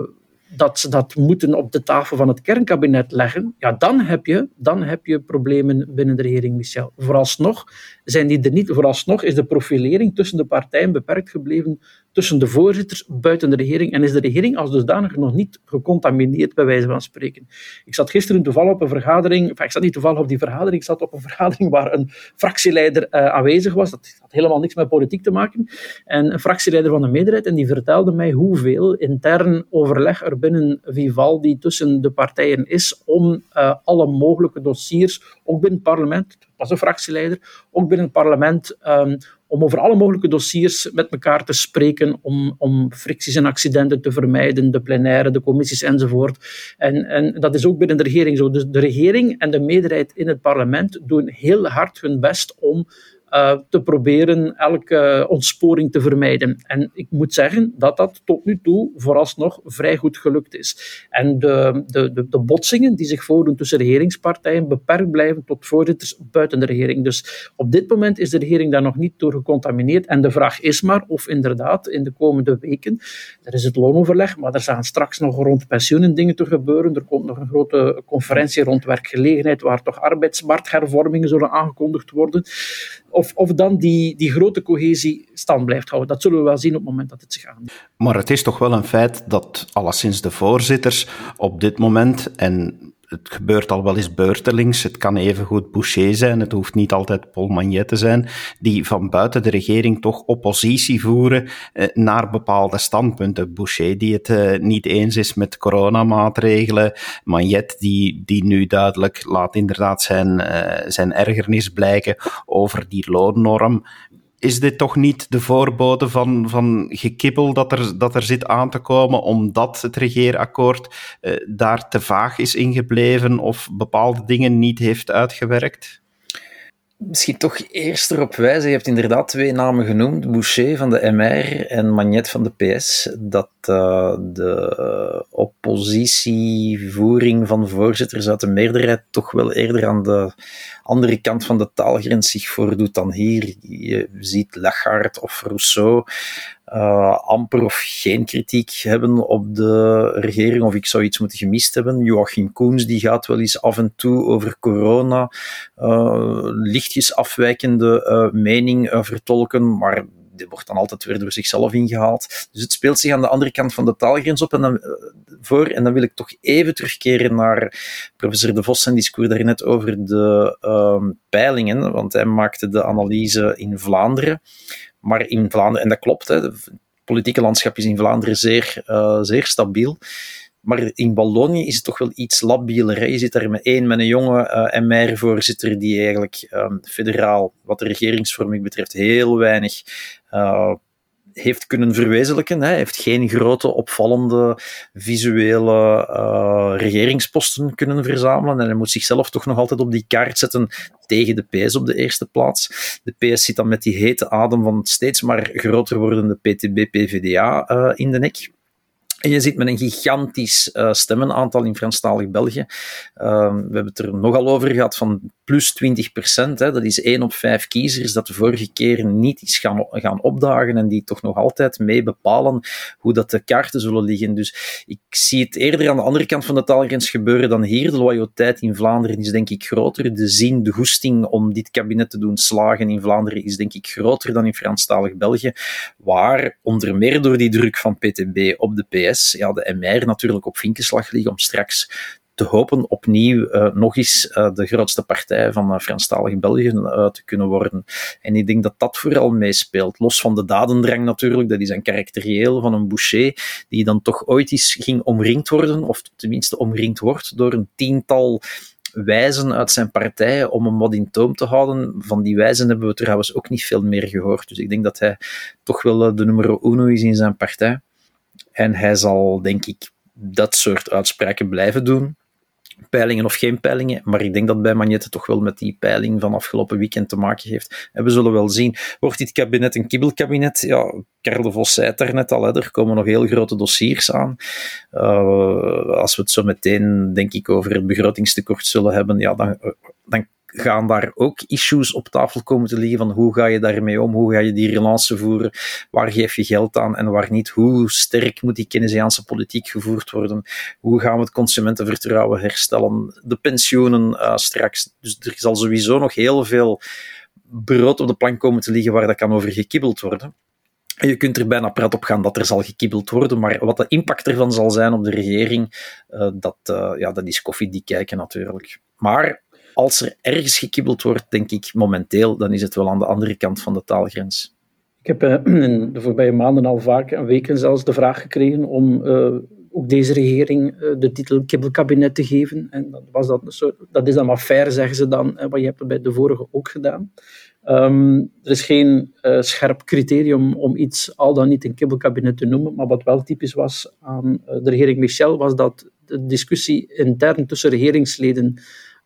dat ze dat moeten op de tafel van het kernkabinet leggen, ja, dan, heb je, dan heb je problemen binnen de regering Michel. Vooralsnog zijn die er niet. Vooralsnog is de profilering tussen de partijen beperkt gebleven tussen de voorzitters buiten de regering en is de regering als dusdanig nog niet gecontamineerd, bij wijze van spreken. Ik zat gisteren toevallig op een vergadering, enfin, ik zat niet toevallig op die vergadering, ik zat op een vergadering waar een fractieleider uh, aanwezig was. Dat had helemaal niks met politiek te maken. En een fractieleider van de meerderheid, en die vertelde mij hoeveel intern overleg er binnen Vivaldi tussen de partijen is om uh, alle mogelijke dossiers, ook binnen het parlement, was een fractieleider, ook binnen het parlement, um, om over alle mogelijke dossiers met elkaar te spreken, om, om fricties en accidenten te vermijden, de plenaire, de commissies enzovoort. En, en dat is ook binnen de regering zo. Dus de regering en de meerderheid in het parlement doen heel hard hun best om te proberen elke ontsporing te vermijden. En ik moet zeggen dat dat tot nu toe vooralsnog vrij goed gelukt is. En de, de, de, botsingen die zich voordoen tussen regeringspartijen beperkt blijven tot voorzitters buiten de regering. Dus op dit moment is de regering daar nog niet door gecontamineerd. En de vraag is maar of inderdaad in de komende weken, er is het loonoverleg, maar er gaan straks nog rond pensioenen dingen te gebeuren. Er komt nog een grote conferentie rond werkgelegenheid waar toch arbeidsmarkthervormingen zullen aangekondigd worden of, of dan die, die grote cohesie stand blijft houden. Dat zullen we wel zien op het moment dat het zich aandoet. Maar het is toch wel een feit dat alleszins de voorzitters op dit moment, en het gebeurt al wel eens beurtelings. Het kan evengoed Boucher zijn, het hoeft niet altijd Paul Magnet te zijn, die van buiten de regering toch oppositie voeren eh, naar bepaalde standpunten. Boucher die het eh, niet eens is met coronamaatregelen, Magnet die, die nu duidelijk laat inderdaad zijn, uh, zijn ergernis blijken over die loonnorm is dit toch niet de voorbode van, van gekibbel dat er, dat er zit aan te komen, omdat het regeerakkoord eh, daar te vaag is ingebleven of bepaalde dingen niet heeft uitgewerkt? Misschien toch eerst erop wijzen, je hebt inderdaad twee namen genoemd, Boucher van de MR en Magnet van de PS, dat uh, de oppositievoering van voorzitters uit de meerderheid toch wel eerder aan de andere kant van de taalgrens zich voordoet dan hier. Je ziet Lachard of Rousseau uh, amper of geen kritiek hebben op de regering, of ik zou iets moeten gemist hebben. Joachim Koens die gaat wel eens af en toe over corona uh, lichtjes afwijkende uh, mening vertolken, maar die wordt dan altijd weer door zichzelf ingehaald. Dus het speelt zich aan de andere kant van de taalgrens op en dan, voor. En dan wil ik toch even terugkeren naar professor De Vos en discours daarnet over de uh, peilingen, want hij maakte de analyse in Vlaanderen. Maar in Vlaanderen, en dat klopt, hè, het politieke landschap is in Vlaanderen zeer, uh, zeer stabiel. Maar in Wallonië is het toch wel iets labieler. Je zit daar met één, met een jonge uh, MR-voorzitter die eigenlijk um, federaal, wat de regeringsvorming betreft, heel weinig uh, heeft kunnen verwezenlijken. Hij heeft geen grote, opvallende visuele uh, regeringsposten kunnen verzamelen. En hij moet zichzelf toch nog altijd op die kaart zetten tegen de PS op de eerste plaats. De PS zit dan met die hete adem van steeds maar groter wordende PTB-PVDA uh, in de nek. En je zit met een gigantisch uh, stemmenaantal in Franstalig België. Uh, we hebben het er nogal over gehad van plus 20 procent. Dat is 1 op 5 kiezers dat de vorige keer niet is gaan, gaan opdagen en die toch nog altijd mee bepalen hoe dat de kaarten zullen liggen. Dus ik zie het eerder aan de andere kant van de taalgrens gebeuren dan hier. De loyaliteit in Vlaanderen is denk ik groter. De zin, de goesting om dit kabinet te doen slagen in Vlaanderen is denk ik groter dan in Franstalig België, waar onder meer door die druk van PTB op de PS ja, de MR natuurlijk op vinkenslag liggen om straks te hopen opnieuw uh, nog eens uh, de grootste partij van uh, Franstalig België te kunnen worden. En ik denk dat dat vooral meespeelt. Los van de dadendrang natuurlijk, dat is een karakterieel van een Boucher, die dan toch ooit eens ging omringd worden, of tenminste omringd wordt door een tiental wijzen uit zijn partij om hem wat in toom te houden. Van die wijzen hebben we trouwens ook niet veel meer gehoord. Dus ik denk dat hij toch wel de nummer uno is in zijn partij. En hij zal, denk ik, dat soort uitspraken blijven doen. Peilingen of geen peilingen, maar ik denk dat bij Magnette toch wel met die peiling van afgelopen weekend te maken heeft. En we zullen wel zien. Wordt dit kabinet een kibbelkabinet? Ja, Karel de Vos zei het daarnet al, hè, er komen nog heel grote dossiers aan. Uh, als we het zo meteen, denk ik, over het begrotingstekort zullen hebben, ja, dan, dan gaan daar ook issues op tafel komen te liggen van hoe ga je daarmee om, hoe ga je die relance voeren, waar geef je geld aan en waar niet, hoe sterk moet die Keynesiaanse politiek gevoerd worden, hoe gaan we het consumentenvertrouwen herstellen, de pensioenen uh, straks. Dus er zal sowieso nog heel veel brood op de plank komen te liggen waar dat kan over gekibbeld worden. je kunt er bijna prat op gaan dat er zal gekibbeld worden, maar wat de impact ervan zal zijn op de regering, uh, dat, uh, ja, dat is koffiedik kijken natuurlijk. Maar als er ergens gekibbeld wordt, denk ik momenteel, dan is het wel aan de andere kant van de taalgrens. Ik heb uh, in de voorbije maanden al vaak, en weken zelfs, de vraag gekregen om ook deze regering de titel kibbelkabinet te geven. En dat, was dat, een soort, dat is dan maar fair, zeggen ze dan, wat je hebt bij de vorige ook gedaan. Um, er is geen scherp criterium om iets al dan niet een kibbelkabinet te noemen, maar wat wel typisch was aan de regering Michel, was dat de discussie intern tussen regeringsleden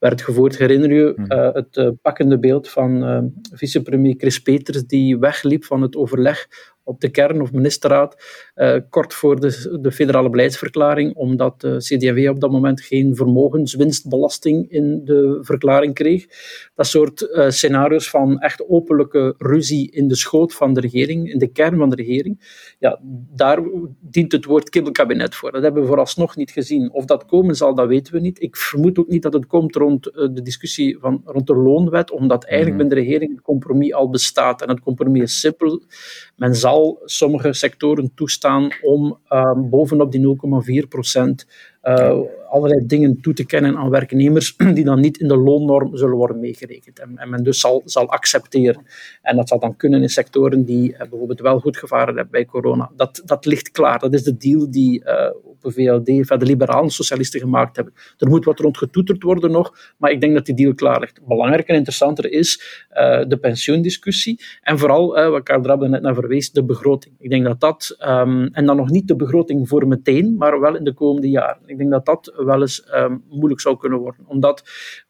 werd gevoerd. Herinner je uh, het pakkende beeld van vicepremier Chris Peters, die wegliep van het overleg op de kern- of ministerraad, uh, kort voor de, de, federale beleidsverklaring, omdat de CD&V op dat moment geen vermogenswinstbelasting in de verklaring kreeg. Dat soort uh, scenario's van echt openlijke ruzie in de schoot van de regering, in de kern van de regering, ja, daar dient het woord kibbelkabinet voor. Dat hebben we vooralsnog niet gezien. Of dat komen zal, dat weten we niet. Ik vermoed ook niet dat het komt rond uh, de discussie van, rond de loonwet, omdat eigenlijk mm -hmm. binnen de regering het compromis al bestaat. En het compromis is simpel. Men zal sommige sectoren toestaan om um, bovenop die 0,4 procent uh, allerlei dingen toe te kennen aan werknemers die dan niet in de loonnorm zullen worden meegerekend. En, en men dus zal, zal accepteren. En dat zal dan kunnen in sectoren die uh, bijvoorbeeld wel goed gevaren hebben bij corona. Dat, dat ligt klaar. Dat is de deal die uh, de VLD, van de liberalen socialisten gemaakt hebben. Er moet wat rond getoeterd worden nog, maar ik denk dat die deal klaar ligt. Belangrijker en interessanter is de pensioendiscussie. En vooral, wat Karl net naar verwees, de begroting. Ik denk dat dat, um, en dan nog niet de begroting voor meteen, maar wel in de komende jaren. Ik denk dat dat wel eens um, moeilijk zou kunnen worden. Omdat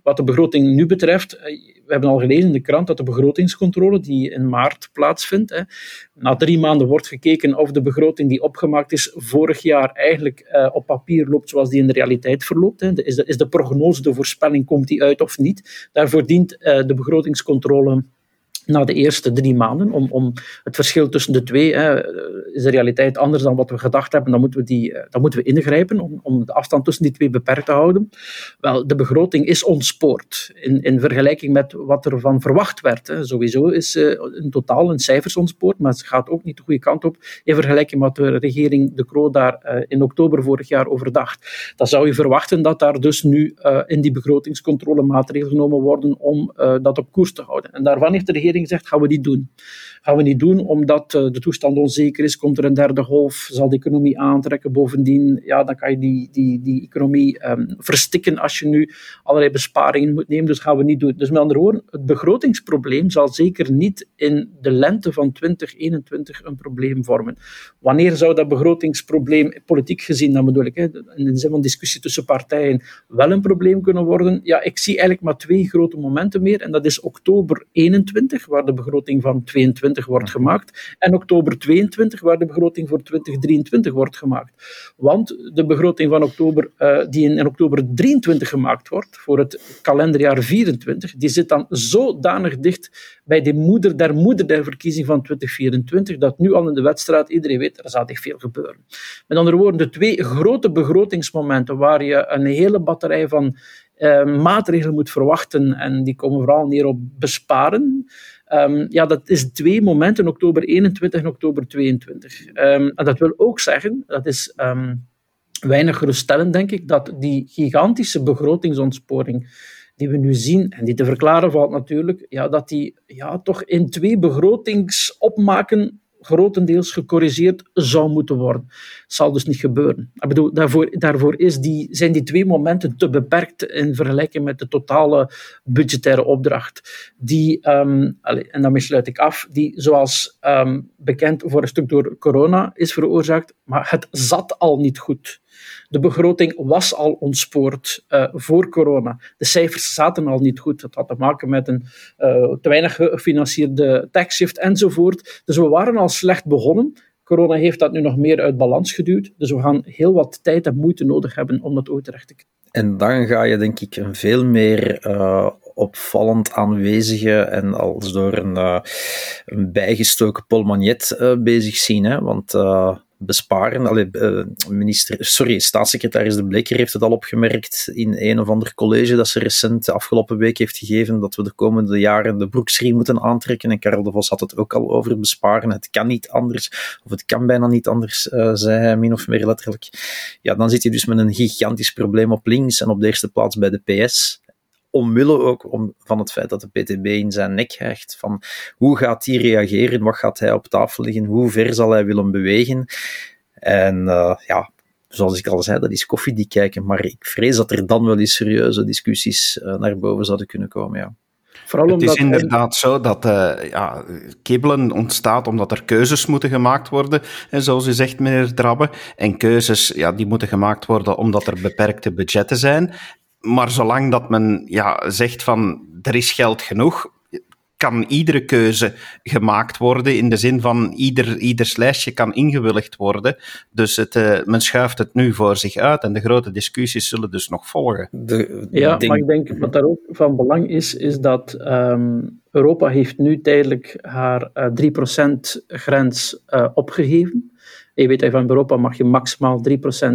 wat de begroting nu betreft, we hebben al gelezen in de krant dat de begrotingscontrole die in maart plaatsvindt, hè, na drie maanden wordt gekeken of de begroting die opgemaakt is vorig jaar eigenlijk uh, op papier loopt zoals die in de realiteit verloopt. Hè. Is, de, is de prognose, de voorspelling, komt die uit of niet? Daarvoor dient uh, de begrotingscontrole na de eerste drie maanden. Om, om het verschil tussen de twee, hè, is de realiteit anders dan wat we gedacht hebben, dan moeten we, die, dan moeten we ingrijpen om, om de afstand tussen die twee beperkt te houden. Wel, de begroting is ontspoord in, in vergelijking met wat er van verwacht werd. Hè. Sowieso is uh, in totaal een cijfers ontspoord, maar ze gaat ook niet de goede kant op in vergelijking met wat de regering De Croo daar uh, in oktober vorig jaar over dacht. Dan zou je verwachten dat daar dus nu in die begrotingscontrole maatregelen genomen worden om dat op koers te houden. En daarvan heeft de regering zegt, gaan we niet doen. Gaan we niet doen omdat uh, de toestand onzeker is, komt er een derde golf, zal de economie aantrekken. Bovendien, ja, dan kan je die, die, die economie um, verstikken als je nu allerlei besparingen moet nemen. Dus gaan we niet doen. Dus met andere woorden, het begrotingsprobleem zal zeker niet in de lente van 2021 een probleem vormen. Wanneer zou dat begrotingsprobleem, politiek gezien, dan bedoel ik, in de zin van discussie tussen partijen, wel een probleem kunnen worden? Ja, ik zie eigenlijk maar twee grote momenten meer. En dat is oktober 21, waar de begroting van 22 wordt gemaakt, en oktober 22, waar de begroting voor 2023 wordt gemaakt. Want de begroting van oktober, uh, die in, in, oktober 23 gemaakt wordt, voor het kalenderjaar 24, die zit dan zodanig dicht bij de moeder der moeder der verkiezing van 2024, dat nu al in de wedstrijd iedereen weet, er zal echt veel gebeuren. Met andere woorden, de twee grote begrotingsmomenten waar je een hele batterij van uh, maatregelen moet verwachten, en die komen vooral neer op besparen. Um, ja, dat is twee momenten, oktober 21 en oktober 22. Um, en dat wil ook zeggen, dat is um, weinig geruststellend, denk ik, dat die gigantische begrotingsontsporing die we nu zien, en die te verklaren valt natuurlijk, ja, dat die ja, toch in twee begrotingsopmaken grotendeels gecorrigeerd zou moeten worden. Zal dus niet gebeuren. Ik bedoel, daarvoor, daarvoor is die, zijn die twee momenten te beperkt in vergelijking met de totale budgettaire opdracht. Die, um, en daarmee sluit ik af, die zoals um, bekend voor een stuk door corona is veroorzaakt, maar het zat al niet goed. De begroting was al ontspoord uh, voor corona. De cijfers zaten al niet goed. Dat had te maken met een uh, te weinig gefinancierde taxshift enzovoort. Dus we waren al slecht begonnen. Corona heeft dat nu nog meer uit balans geduwd. Dus we gaan heel wat tijd en moeite nodig hebben om dat ooit terecht te krijgen. En dan ga je denk ik een veel meer uh, opvallend aanwezige en als door een, een bijgestoken Paul Magnet uh, bezig zien. Hè? Want besparen. Allee, uh, minister, sorry, staatssecretaris De Bleker heeft het al opgemerkt in een of ander college dat ze recent de afgelopen week heeft gegeven dat we de komende jaren de broeksriem moeten aantrekken. En Karel de Vos had het ook al over besparen. Het kan niet anders, of het kan bijna niet anders, uh, zei hij min of meer letterlijk. Ja, dan zit je dus met een gigantisch probleem op links en op de eerste plaats bij de PS omwille ook om, van het feit dat de PTB in zijn nek hecht. Van hoe gaat hij reageren? Wat gaat hij op tafel liggen? Hoe ver zal hij willen bewegen? En uh, ja, zoals ik al zei, dat is koffiedik kijken. Maar ik vrees dat er dan wel eens serieuze discussies uh, naar boven zouden kunnen komen. Ja. Vooral het is inderdaad zo dat uh, ja, kibbelen ontstaat omdat er keuzes moeten gemaakt worden, en zoals u zegt, meneer Drabbe. En keuzes ja, die moeten gemaakt worden omdat er beperkte budgetten zijn maar zolang dat men ja, zegt van er is geld genoeg, kan iedere keuze gemaakt worden in de zin van ieder, ieder lijstje kan ingewilligd worden. Dus het, uh, men schuift het nu voor zich uit en de grote discussies zullen dus nog volgen. De, ja, maar ik denk wat daar ook van belang is, is dat um, Europa heeft nu tijdelijk haar uh, eh, 3% grens uh, opgegeven. Je weet van Europa mag je maximaal 3%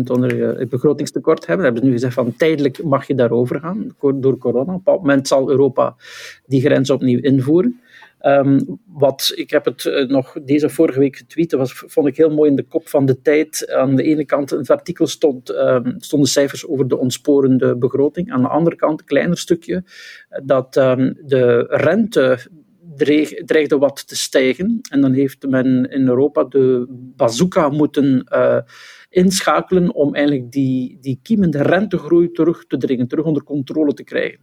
onder het begrotingstekort hebben. Dat hebben ze nu gezegd van tijdelijk mag je daarover gaan door corona. Op een bepaald moment zal Europa die grens opnieuw invoeren. Um, wat, ik heb het uh, nog deze vorige week getweet, dat was, vond ik heel mooi in de kop van de tijd. Aan de ene kant, in het artikel stond, um, stonden cijfers over de ontsporende begroting. Aan de andere kant, een kleiner stukje, dat um, de rente dreigde wat te stijgen. En dan heeft men in Europa de bazooka moeten uh, inschakelen om eigenlijk die, die kiemende rentegroei terug te dringen, terug onder controle te krijgen.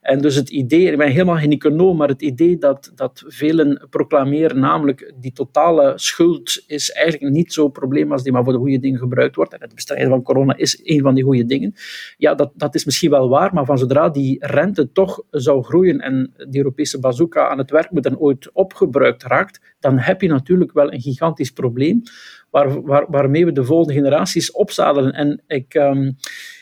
En dus het idee, ik ben helemaal geen econoom, maar het idee dat, dat velen proclameren, namelijk die totale schuld is eigenlijk niet zo'n probleem als die maar voor de goede dingen gebruikt wordt. En het bestrijden van corona is een van die goede dingen. Ja, dat, dat is misschien wel waar, maar van zodra die rente toch zou groeien en die Europese bazooka aan het werk moet en ooit opgebruikt raakt, dan heb je natuurlijk wel een gigantisch probleem waar, waar, waarmee we de volgende generaties opzadelen. En ik, um,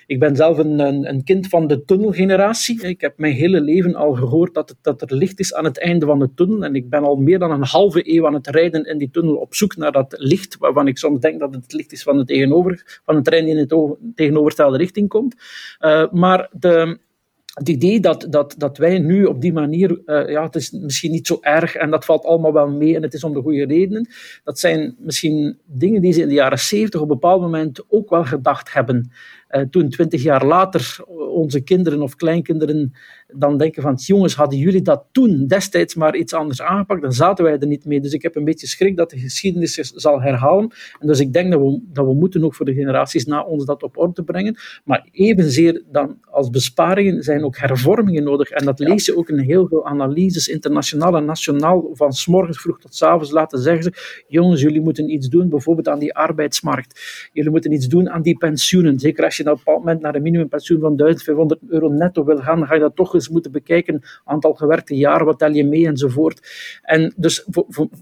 ik ben zelf een, een, kind van de tunnelgeneratie. Ik heb mijn hele leven al gehoord dat, het, dat er licht is aan het einde van de tunnel. En ik ben al meer dan een halve eeuw aan het rijden in die tunnel op zoek naar dat licht, waarvan ik soms denk dat het licht is van, de tegenover, van een trein die in de tegenovergestelde richting komt. Uh, maar de, het idee dat, dat, dat wij nu op die manier, uh, ja, het is misschien niet zo erg en dat valt allemaal wel mee en het is om de goede redenen. Dat zijn misschien dingen die ze in de jaren zeventig op een bepaald moment ook wel gedacht hebben. Uh, toen twintig jaar later onze kinderen of kleinkinderen dan denken van, jongens, hadden jullie dat toen destijds maar iets anders aangepakt, dan zaten wij er niet mee. Dus ik heb een beetje schrik dat de geschiedenis zich zal herhalen. En dus ik denk dat we, dat we moeten ook voor de generaties na ons dat op orde brengen. Maar evenzeer dan als besparingen zijn ook hervormingen nodig. En dat lees je ook in heel veel analyses, internationaal en nationaal, van s morgens vroeg tot s avonds laten zeggen ze, jongens, jullie moeten iets doen, bijvoorbeeld aan die arbeidsmarkt. Jullie moeten iets doen aan die pensioenen. Zeker als je op een bepaald moment naar een minimumpensioen van 1500 euro netto wil gaan, dan ga je dat toch eens moeten bekijken. Aantal gewerkte jaren, wat tel je mee enzovoort. En dus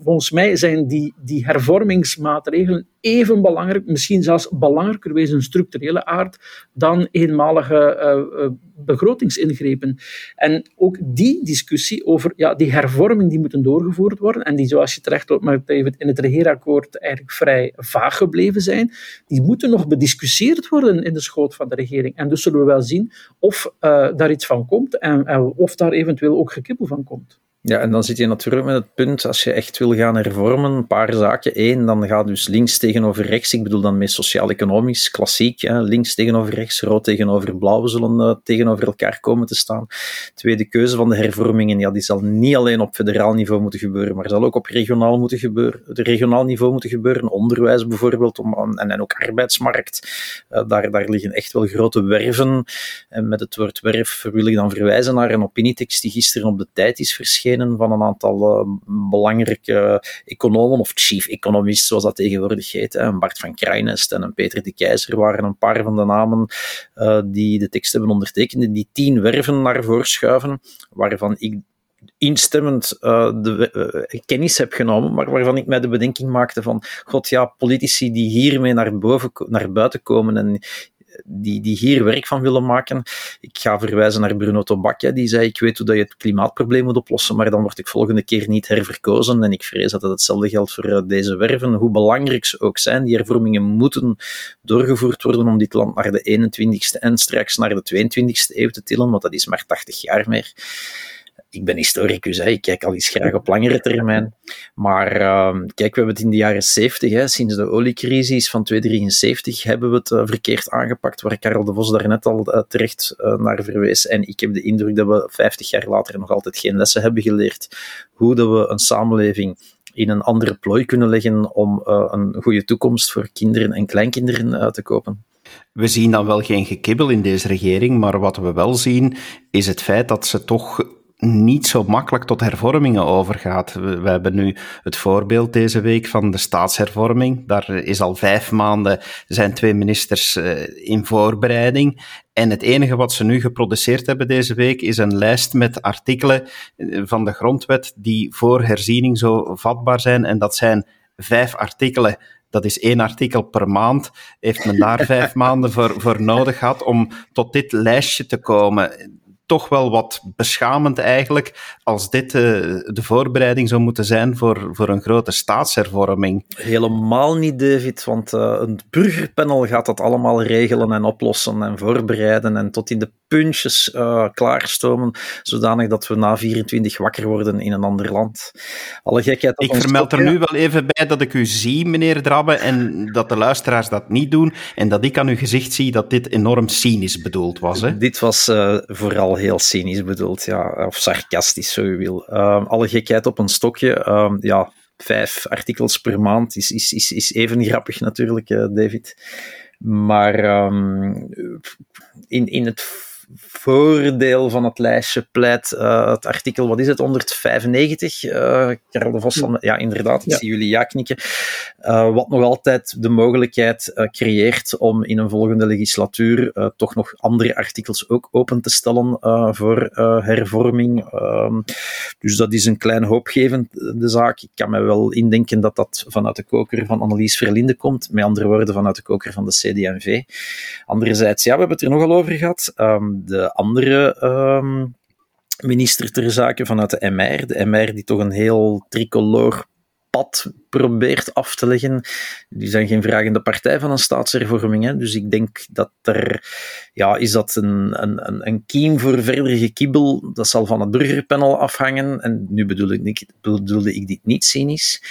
volgens mij zijn die, die hervormingsmaatregelen even belangrijk, misschien zelfs belangrijker wezen structurele aard, dan eenmalige uh, begrotingsingrepen. En ook die discussie over ja, die hervorming die moeten doorgevoerd worden, en die, zoals je terecht opmerkt, in het regeerakkoord eigenlijk vrij vaag gebleven zijn, die moeten nog bediscussieerd worden in de schoot van de regering. En dus zullen we wel zien of uh, daar iets van komt en, en of daar eventueel ook gekibbel van komt. Ja, en dan zit je natuurlijk met het punt, als je echt wil gaan hervormen, een paar zaken. Eén, dan gaat dus links tegenover rechts, ik bedoel dan meer sociaal-economisch, klassiek, hè, links tegenover rechts, rood tegenover blauw zullen uh, tegenover elkaar komen te staan. Tweede keuze van de hervormingen, ja, die zal niet alleen op federaal niveau moeten gebeuren, maar zal ook op regionaal, moeten gebeuren, regionaal niveau moeten gebeuren. Onderwijs bijvoorbeeld, om, en, en ook arbeidsmarkt. Uh, daar, daar liggen echt wel grote werven. En met het woord werf wil ik dan verwijzen naar een opinietekst die gisteren op de tijd is verschenen van een aantal uh, belangrijke economen, of chief economist, zoals dat tegenwoordig heet. Hè. Bart van Krijnest en een Peter de Keizer waren een paar van de namen uh, die de tekst hebben ondertekend, die tien werven naar voren schuiven, waarvan ik instemmend uh, de kennis heb genomen, maar waarvan ik mij de bedenking maakte van, god ja, politici die hiermee naar, boven, naar buiten komen en die, die hier werk van willen maken. Ik ga verwijzen naar Bruno Tobak, die zei, ik weet hoe dat je het klimaatprobleem moet oplossen, maar dan word ik volgende keer niet herverkozen. En ik vrees dat het hetzelfde geldt voor eh, deze werven. Hoe belangrijk ze ook zijn, die hervormingen moeten doorgevoerd worden om dit land naar de 21ste en straks naar de 22ste eeuw te tillen, want dat is maar 80 jaar meer ik ben historicus, hè. ik kijk al eens graag op langere termijn. Maar uh, kijk, we hebben het in de jaren 70, hè, sinds de oliecrisis van 273, hebben we het uh, verkeerd aangepakt, waar Karel de Vos daarnet al uh, terecht eh, naar verwees. En ik heb de indruk dat we 50 jaar later nog altijd geen lessen hebben geleerd hoe dat we een samenleving in een andere plooi kunnen leggen om een goede toekomst voor kinderen en kleinkinderen te kopen. We zien dan wel geen gekibbel in deze regering, maar wat we wel zien is het feit dat ze toch niet zo makkelijk tot hervormingen overgaat. We, hebben nu het voorbeeld deze week van de staatshervorming. Daar is al vijf maanden zijn twee ministers uh, in voorbereiding. En het enige wat ze nu geproduceerd hebben deze week is een lijst met artikelen eh, van de grondwet die voor herziening zo vatbaar zijn. En dat zijn vijf artikelen dat is één artikel per maand, heeft men daar vijf maanden voor, voor nodig gehad om tot dit lijstje te komen toch wel wat beschamend eigenlijk als dit uh, de voorbereiding zou moeten zijn voor, voor een grote staatshervorming. Helemaal niet, David, want uh, een burgerpanel gaat dat allemaal regelen en oplossen en voorbereiden en tot in de puntjes uh, klaarstomen, zodanig dat we na 24 wakker worden in een ander land. Alle gekheid ik vermeld er nu wel even bij dat ik u zie, meneer Drabbe, en dat de luisteraars dat niet doen, en dat ik aan uw gezicht zie dat dit enorm cynisch bedoeld was. Hè? Dit was vooral heel cynisch bedoeld, ja, of sarcastisch, zo je wil. Uh, alle gekheid op een stokje, uh, ja, vijf artikels per maand is, is, is, is even grappig natuurlijk, uh, David. Maar um, in, in het voordeel van het lijstje pleit uh, het artikel, wat is het, 195? Uh, eh, Karel de Vos van, ja inderdaad, ik zie jullie ja knikken. Uh, wat nog altijd de mogelijkheid creëert om in een volgende legislatuur toch nog andere artikels ook open te stellen voor hervorming. Ehm, dus dat is een klein hoopgevende zaak. Ik kan me wel indenken dat dat vanuit de koker van Annelies Verlinde komt, met andere woorden vanuit de koker van de CD&V. Anderzijds, ja, we hebben het er nogal over gehad. Um, de andere um, minister ter zake vanuit de MR, de MR die toch een heel tricolor pad probeert af te leggen. Die zijn geen vragende partij van een staatshervorming. Hè? Dus ik denk dat er, ja, is dat een, een, een kiem voor verder gekibbel. Dat zal van het burgerpanel afhangen. En nu bedoel ik, bedoelde ik dit niet cynisch.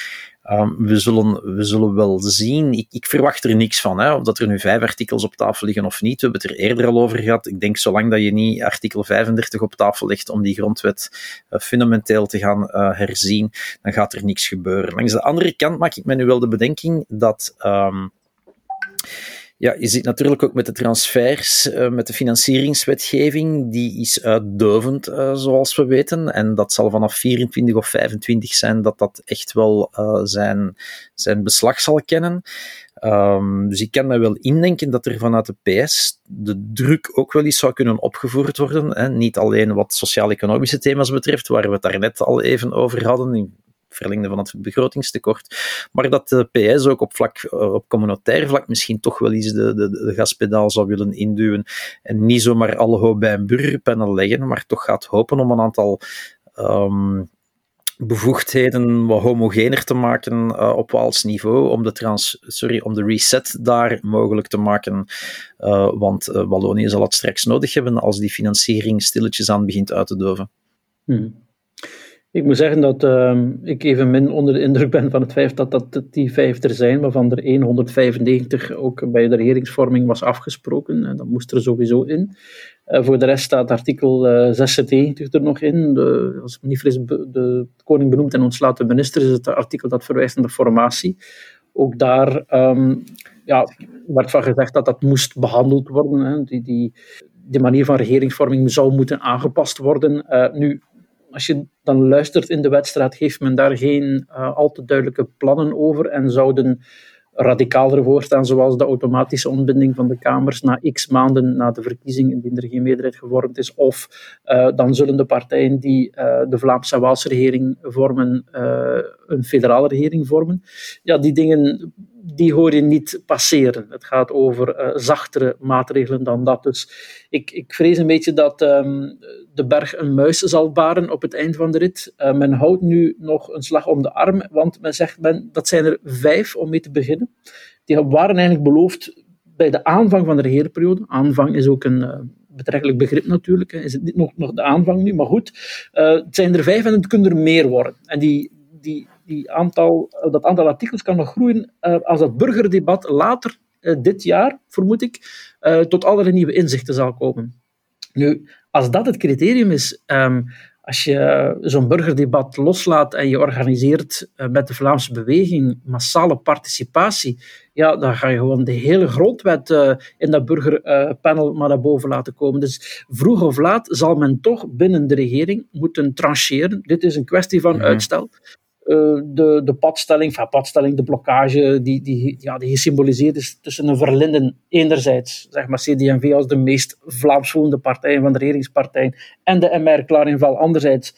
Um, we, zullen, we zullen wel zien. Ik, ik verwacht er niks van, hè, of dat er nu vijf artikels op tafel liggen of niet. We hebben het er eerder al over gehad. Ik denk, zolang dat je niet artikel 35 op tafel legt om die grondwet uh, fundamenteel te gaan uh, herzien, dan gaat er niks gebeuren. Langs de andere kant maak ik me nu wel de bedenking dat. Um, ja, je zit natuurlijk ook met de transfers, uh, met de financieringswetgeving, die is uitdovend, uh, zoals we weten. En dat zal vanaf 24 of 25 zijn dat dat echt wel uh, zijn, zijn beslag zal kennen. Um, dus ik kan me wel indenken dat er vanuit de PS de druk ook wel eens zou kunnen opgevoerd worden. Hè. Niet alleen wat sociaal-economische thema's betreft, waar we het daarnet al even over hadden, verlengde van het begrotingstekort. Maar dat de PS ook op, vlak, eh, op communautair vlak misschien toch wel eens de, de, de gaspedaal zou willen induwen. En niet zomaar alle hoop bij een burgerpanel leggen, maar toch gaat hopen om een aantal um, bevoegdheden wat homogener te maken uh, op Waals niveau, om de, trans, sorry, om de reset daar mogelijk te maken. Uh, want uh, Wallonië zal het straks nodig hebben als die financiering stilletjes aan begint uit te doven. Hmm. Ik moet zeggen dat uh, ik even min onder de indruk ben van het feit dat, dat die vijf er zijn, waarvan er 195 ook bij de regeringsvorming was afgesproken. En dat moest er sowieso in. Uh, voor de rest staat artikel uh, eh, 96 er nog in. De, als me niet vergis, de koning benoemt en ontslaat de minister, is het artikel dat verwijst naar de formatie. Ook daar um, ja, werd van gezegd dat dat moest behandeld worden. Hè. Die, die, die manier van regeringsvorming zou moeten aangepast worden. Uh, nu, als je dan luistert in de wedstrijd, geeft men daar geen uh, al te duidelijke plannen over en zouden radicaler voorstaan, zoals de automatische ontbinding van de Kamers na x maanden na de verkiezing, indien er geen meerderheid gevormd is. Of uh, dan zullen de partijen die uh, de Vlaamse Waalse regering vormen, een federale regering vormen. Ja, die dingen die hoor je niet passeren. Het gaat over uh, zachtere maatregelen dan dat. Dus ik, ik vrees een beetje dat um, de berg een muis zal baren op het eind van de rit. Uh, men houdt nu nog een slag om de arm, want men zegt men, dat zijn er vijf om mee te beginnen. Die waren eigenlijk beloofd bij de aanvang van de regeerperiode. Aanvang is ook een uh, betrekkelijk begrip natuurlijk. Hè. Is het niet nog, nog de aanvang nu, maar goed. het zijn er vijf en het kunnen er meer worden. En die, die, die aantal, dat aantal artikels kan nog groeien uh, als dat burgerdebat later uh, dit jaar, vermoed ik, uh, tot allerlei nieuwe inzichten zal komen. Nu, als dat het criterium is, um, als je zo'n burgerdebat loslaat en je organiseert met de Vlaamse beweging massale participatie, ja, dan ga je gewoon de hele grondwet in dat burgerpanel maar naar boven laten komen. Dus vroeg of laat zal men toch binnen de regering moeten trancheren. Dit is een kwestie van ja. uitstel. Uh, de, de padstelling, enfin, padstelling, de blokkage die, die, ja, die gesymboliseerd is tussen een verlinden enerzijds, zeg maar CD&V als de meest Vlaamsvolende partij van de regeringspartijen en de MR Klarinval anderzijds,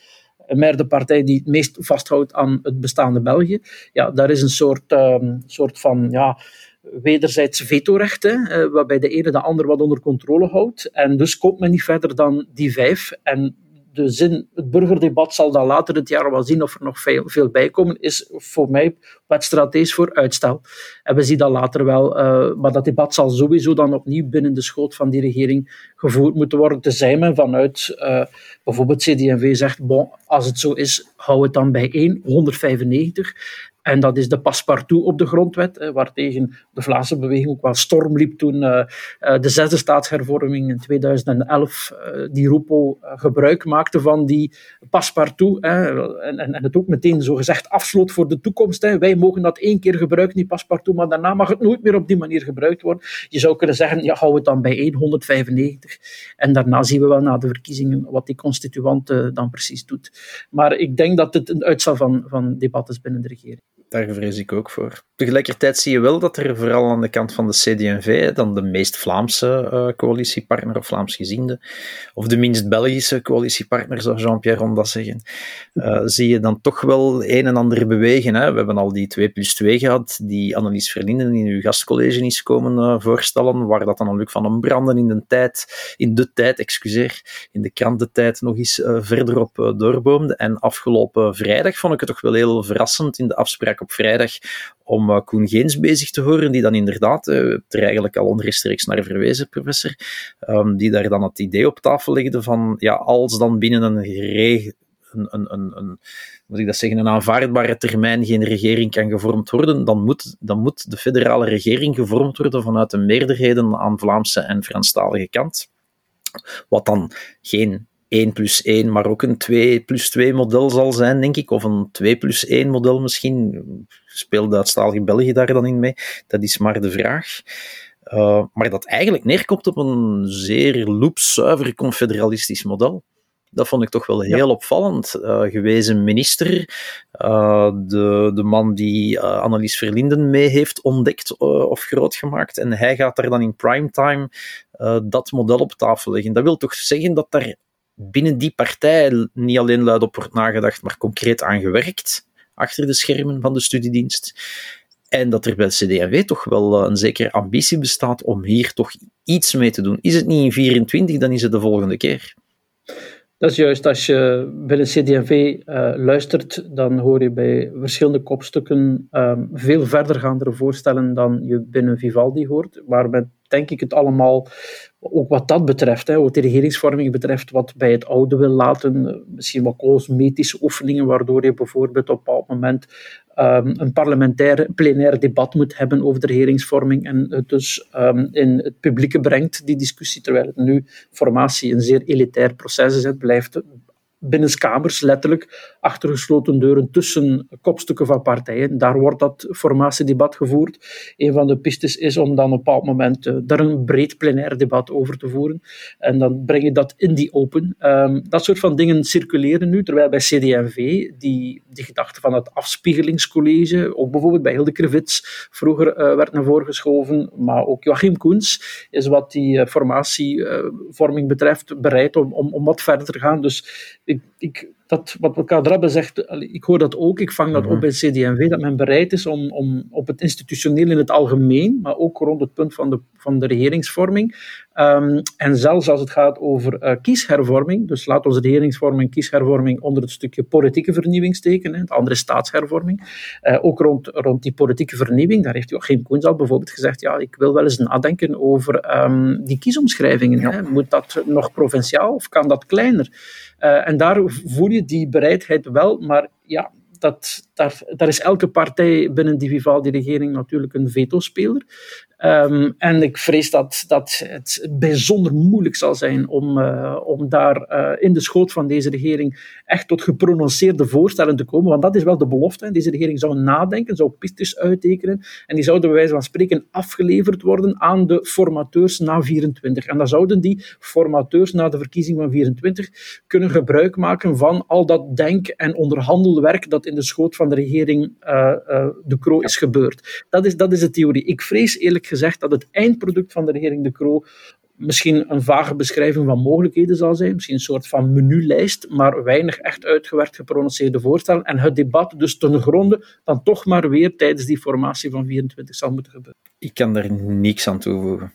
MR de partij die het meest vasthoudt aan het bestaande België. Ja, daar is een soort, um, soort van ja, wederzijds vetorecht, hè, uh, waarbij de ene de ander wat onder controle houdt. En dus komt men niet verder dan die vijf. En de zin, het burgerdebat zal dan later het jaar wel zien of er nog veel, veel bij komen, is voor mij wetstrategisch voor uitstel. En we zien dat later wel, uh, maar dat debat zal sowieso dan opnieuw binnen de schoot van die regering gevoerd moeten worden, tenzij men vanuit uh, bijvoorbeeld CD&V zegt, bon, als het zo is, hou het dan bij 1, 195. En dat is de paspartout op de grondwet, waartegen de Vlaamse beweging ook wel storm liep toen uh, de zesde staatshervorming in 2011 uh, die Roepo gebruik maakte van die paspartout en, het ook meteen zogezegd afsloot voor de toekomst. Wij mogen dat één keer gebruiken, die paspartout, maar daarna mag het nooit meer op die manier gebruikt worden. Je zou kunnen zeggen, ja, hou het dan bij 195. En daarna zien we wel na de verkiezingen wat die constituant dan precies doet. Maar ik denk dat het een uitstel van, van debat is binnen de regering daar vrees ik ook voor. Tegelijkertijd zie je wel dat er vooral aan de kant van de CD&V, dan de meest Vlaamse uh, coalitiepartner of Vlaamsgezinde, of de minst Belgische coalitiepartner, zou Jean-Pierre Ronda zeggen, uh, zie je dan toch wel een en ander bewegen. Hè. We hebben al die 2 plus 2 gehad, die Annelies Verlinden in uw gastcollege is komen uh, voorstellen, waar dat dan Luc van een branden in de tijd, in de tijd, excuseer, in de krantentijd nog eens verderop doorboomde. En afgelopen vrijdag vond ik het toch wel heel verrassend in de afspraak op vrijdag om uh, Koen Geens bezig te horen, die dan inderdaad, uh, er eigenlijk al onrechtstreeks naar verwezen, professor, um, die daar dan het idee op tafel legde van, ja, als dan binnen een een, een, een, een, moet ik dat zeggen, een aanvaardbare termijn geen regering kan gevormd worden, dan moet, dan moet de federale regering gevormd worden vanuit de meerderheden aan Vlaamse en Franstalige kant. Wat dan geen 1 plus 1, maar ook een 2 plus 2 model zal zijn, denk ik. Of een 2 plus 1 model misschien. Speelt Duitsstalige België daar dan in mee? Dat is maar de vraag. Uh, maar dat eigenlijk neerkomt op een zeer loopzuiver confederalistisch model. Dat vond ik toch wel heel ja. opvallend. Uh, gewezen minister, uh, de, de man die Annelies Verlinden mee heeft ontdekt of groot gemaakt. En hij gaat daar dan in primetime dat model op tafel leggen. Dat wil toch zeggen dat daar binnen die partij niet alleen luid op wordt nagedacht, maar concreet aan gewerkt achter de schermen van de studiedienst. En dat er bij CD&V toch wel een zekere ambitie bestaat om hier toch iets mee te doen. Is het niet in 24, dan is het de volgende keer. Dat is juist, als je bij de CD&V uh, luistert, dan hoor je bij verschillende kopstukken um, veel verdergaandere voorstellen dan je binnen Vivaldi hoort, waar denk ik het allemaal, ook wat dat betreft, hè, wat de regeringsvorming betreft, wat bij het oude wil laten, misschien wat cosmetische oefeningen, waardoor je bijvoorbeeld op een bepaald moment um, een parlementair plenair debat moet hebben over de regeringsvorming en het dus um, in het publieke brengt, die discussie, terwijl het nu formatie een zeer elitair proces is. Het blijft binnenskamers, letterlijk achter gesloten deuren tussen kopstukken van partijen. Daar wordt dat formatiedebat gevoerd. Een van de pistes is om dan op een bepaald moment uh, daar een breed plenair debat over te voeren. En dan breng je dat in die open. Um, dat soort van dingen circuleren nu, terwijl bij CD&V die, die gedachte van het afspiegelingscollege, ook bijvoorbeeld bij Hilde Krevits vroeger uh, werd naar voren geschoven, maar ook Joachim Koens is wat die uh, formatievorming betreft bereid om, om, om wat verder te gaan. Dus ik, ik, dat wat Kadrabbe zegt, ik hoor dat ook, ik vang dat op Mhm. bij CD&V, dat men bereid is om, om op het institutioneel in het algemeen, maar ook rond het punt van de, van de regeringsvorming, ehm, en zelfs als het gaat over eh, kieshervorming, dus laat ons regeringsvorming en kieshervorming onder het stukje politieke vernieuwing steken, hè, het andere staatshervorming, eh, ook rond, rond die politieke vernieuwing, daar heeft Joachim Koens al bijvoorbeeld gezegd, ja, ik wil wel eens nadenken over ehm, die kiesomschrijvingen. Hè. Moet dat nog provinciaal of kan dat kleiner? Uh, en daar voel je die bereidheid wel, maar ja, dat, daar, daar is elke partij binnen die Vivaldi-regering natuurlijk een vetospeler. Um, en ik vrees dat, dat het bijzonder moeilijk zal zijn om, uh, om daar uh, in de schoot van deze regering echt tot geprononceerde voorstellen te komen. Want dat is wel de belofte. Hè. Deze regering zou nadenken, zou pistes uittekenen. En die zouden bij wijze van spreken afgeleverd worden aan de formateurs na 24. En dan zouden die formateurs na de verkiezing van 24 kunnen gebruik maken van al dat denk- en onderhandelwerk dat in de schoot van de regering uh, de Croo is gebeurd. Dat is, dat is de theorie. Ik vrees eerlijk gezegd dat het eindproduct van de regering De Croo misschien een vage beschrijving van mogelijkheden zal zijn, misschien een soort van menulijst, maar weinig echt uitgewerkt geprononceerde voorstellen. En het debat dus ten gronde dan toch maar weer tijdens die formatie van 24 zal moeten gebeuren. Ik kan daar niks aan toevoegen.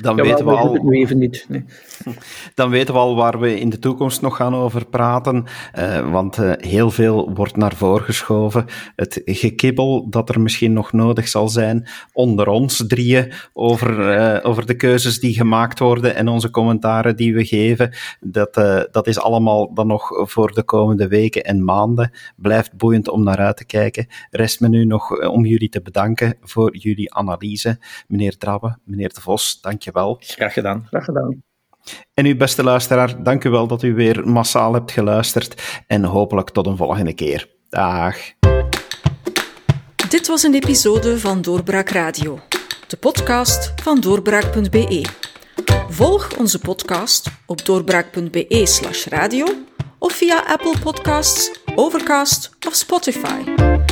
Dan ja, weten we al. Het nu even niet. Nee. Dan weten we al waar we in de toekomst nog gaan over praten. Uh, want uh, heel veel wordt naar voren geschoven. Het gekibbel dat er misschien nog nodig zal zijn onder ons drieën over, uh, over de keuzes die gemaakt worden en onze commentaren die we geven. Dat, dat is allemaal dan nog voor de komende weken en maanden. Blijft boeiend om naar uit te kijken. Rest me nu nog om jullie te bedanken voor jullie analyse. Meneer Drabbe, meneer De Vos, dank je wel. Graag gedaan. Graag gedaan. En u, beste luisteraar, dank u wel dat u weer massaal hebt geluisterd. En hopelijk tot een volgende keer. Dag. Dit was een episode van Doorbraak Radio, de podcast van doorbraak.be. Volg onze podcast op doorbraak.be/slash radio of via Apple Podcasts, Overcast of Spotify.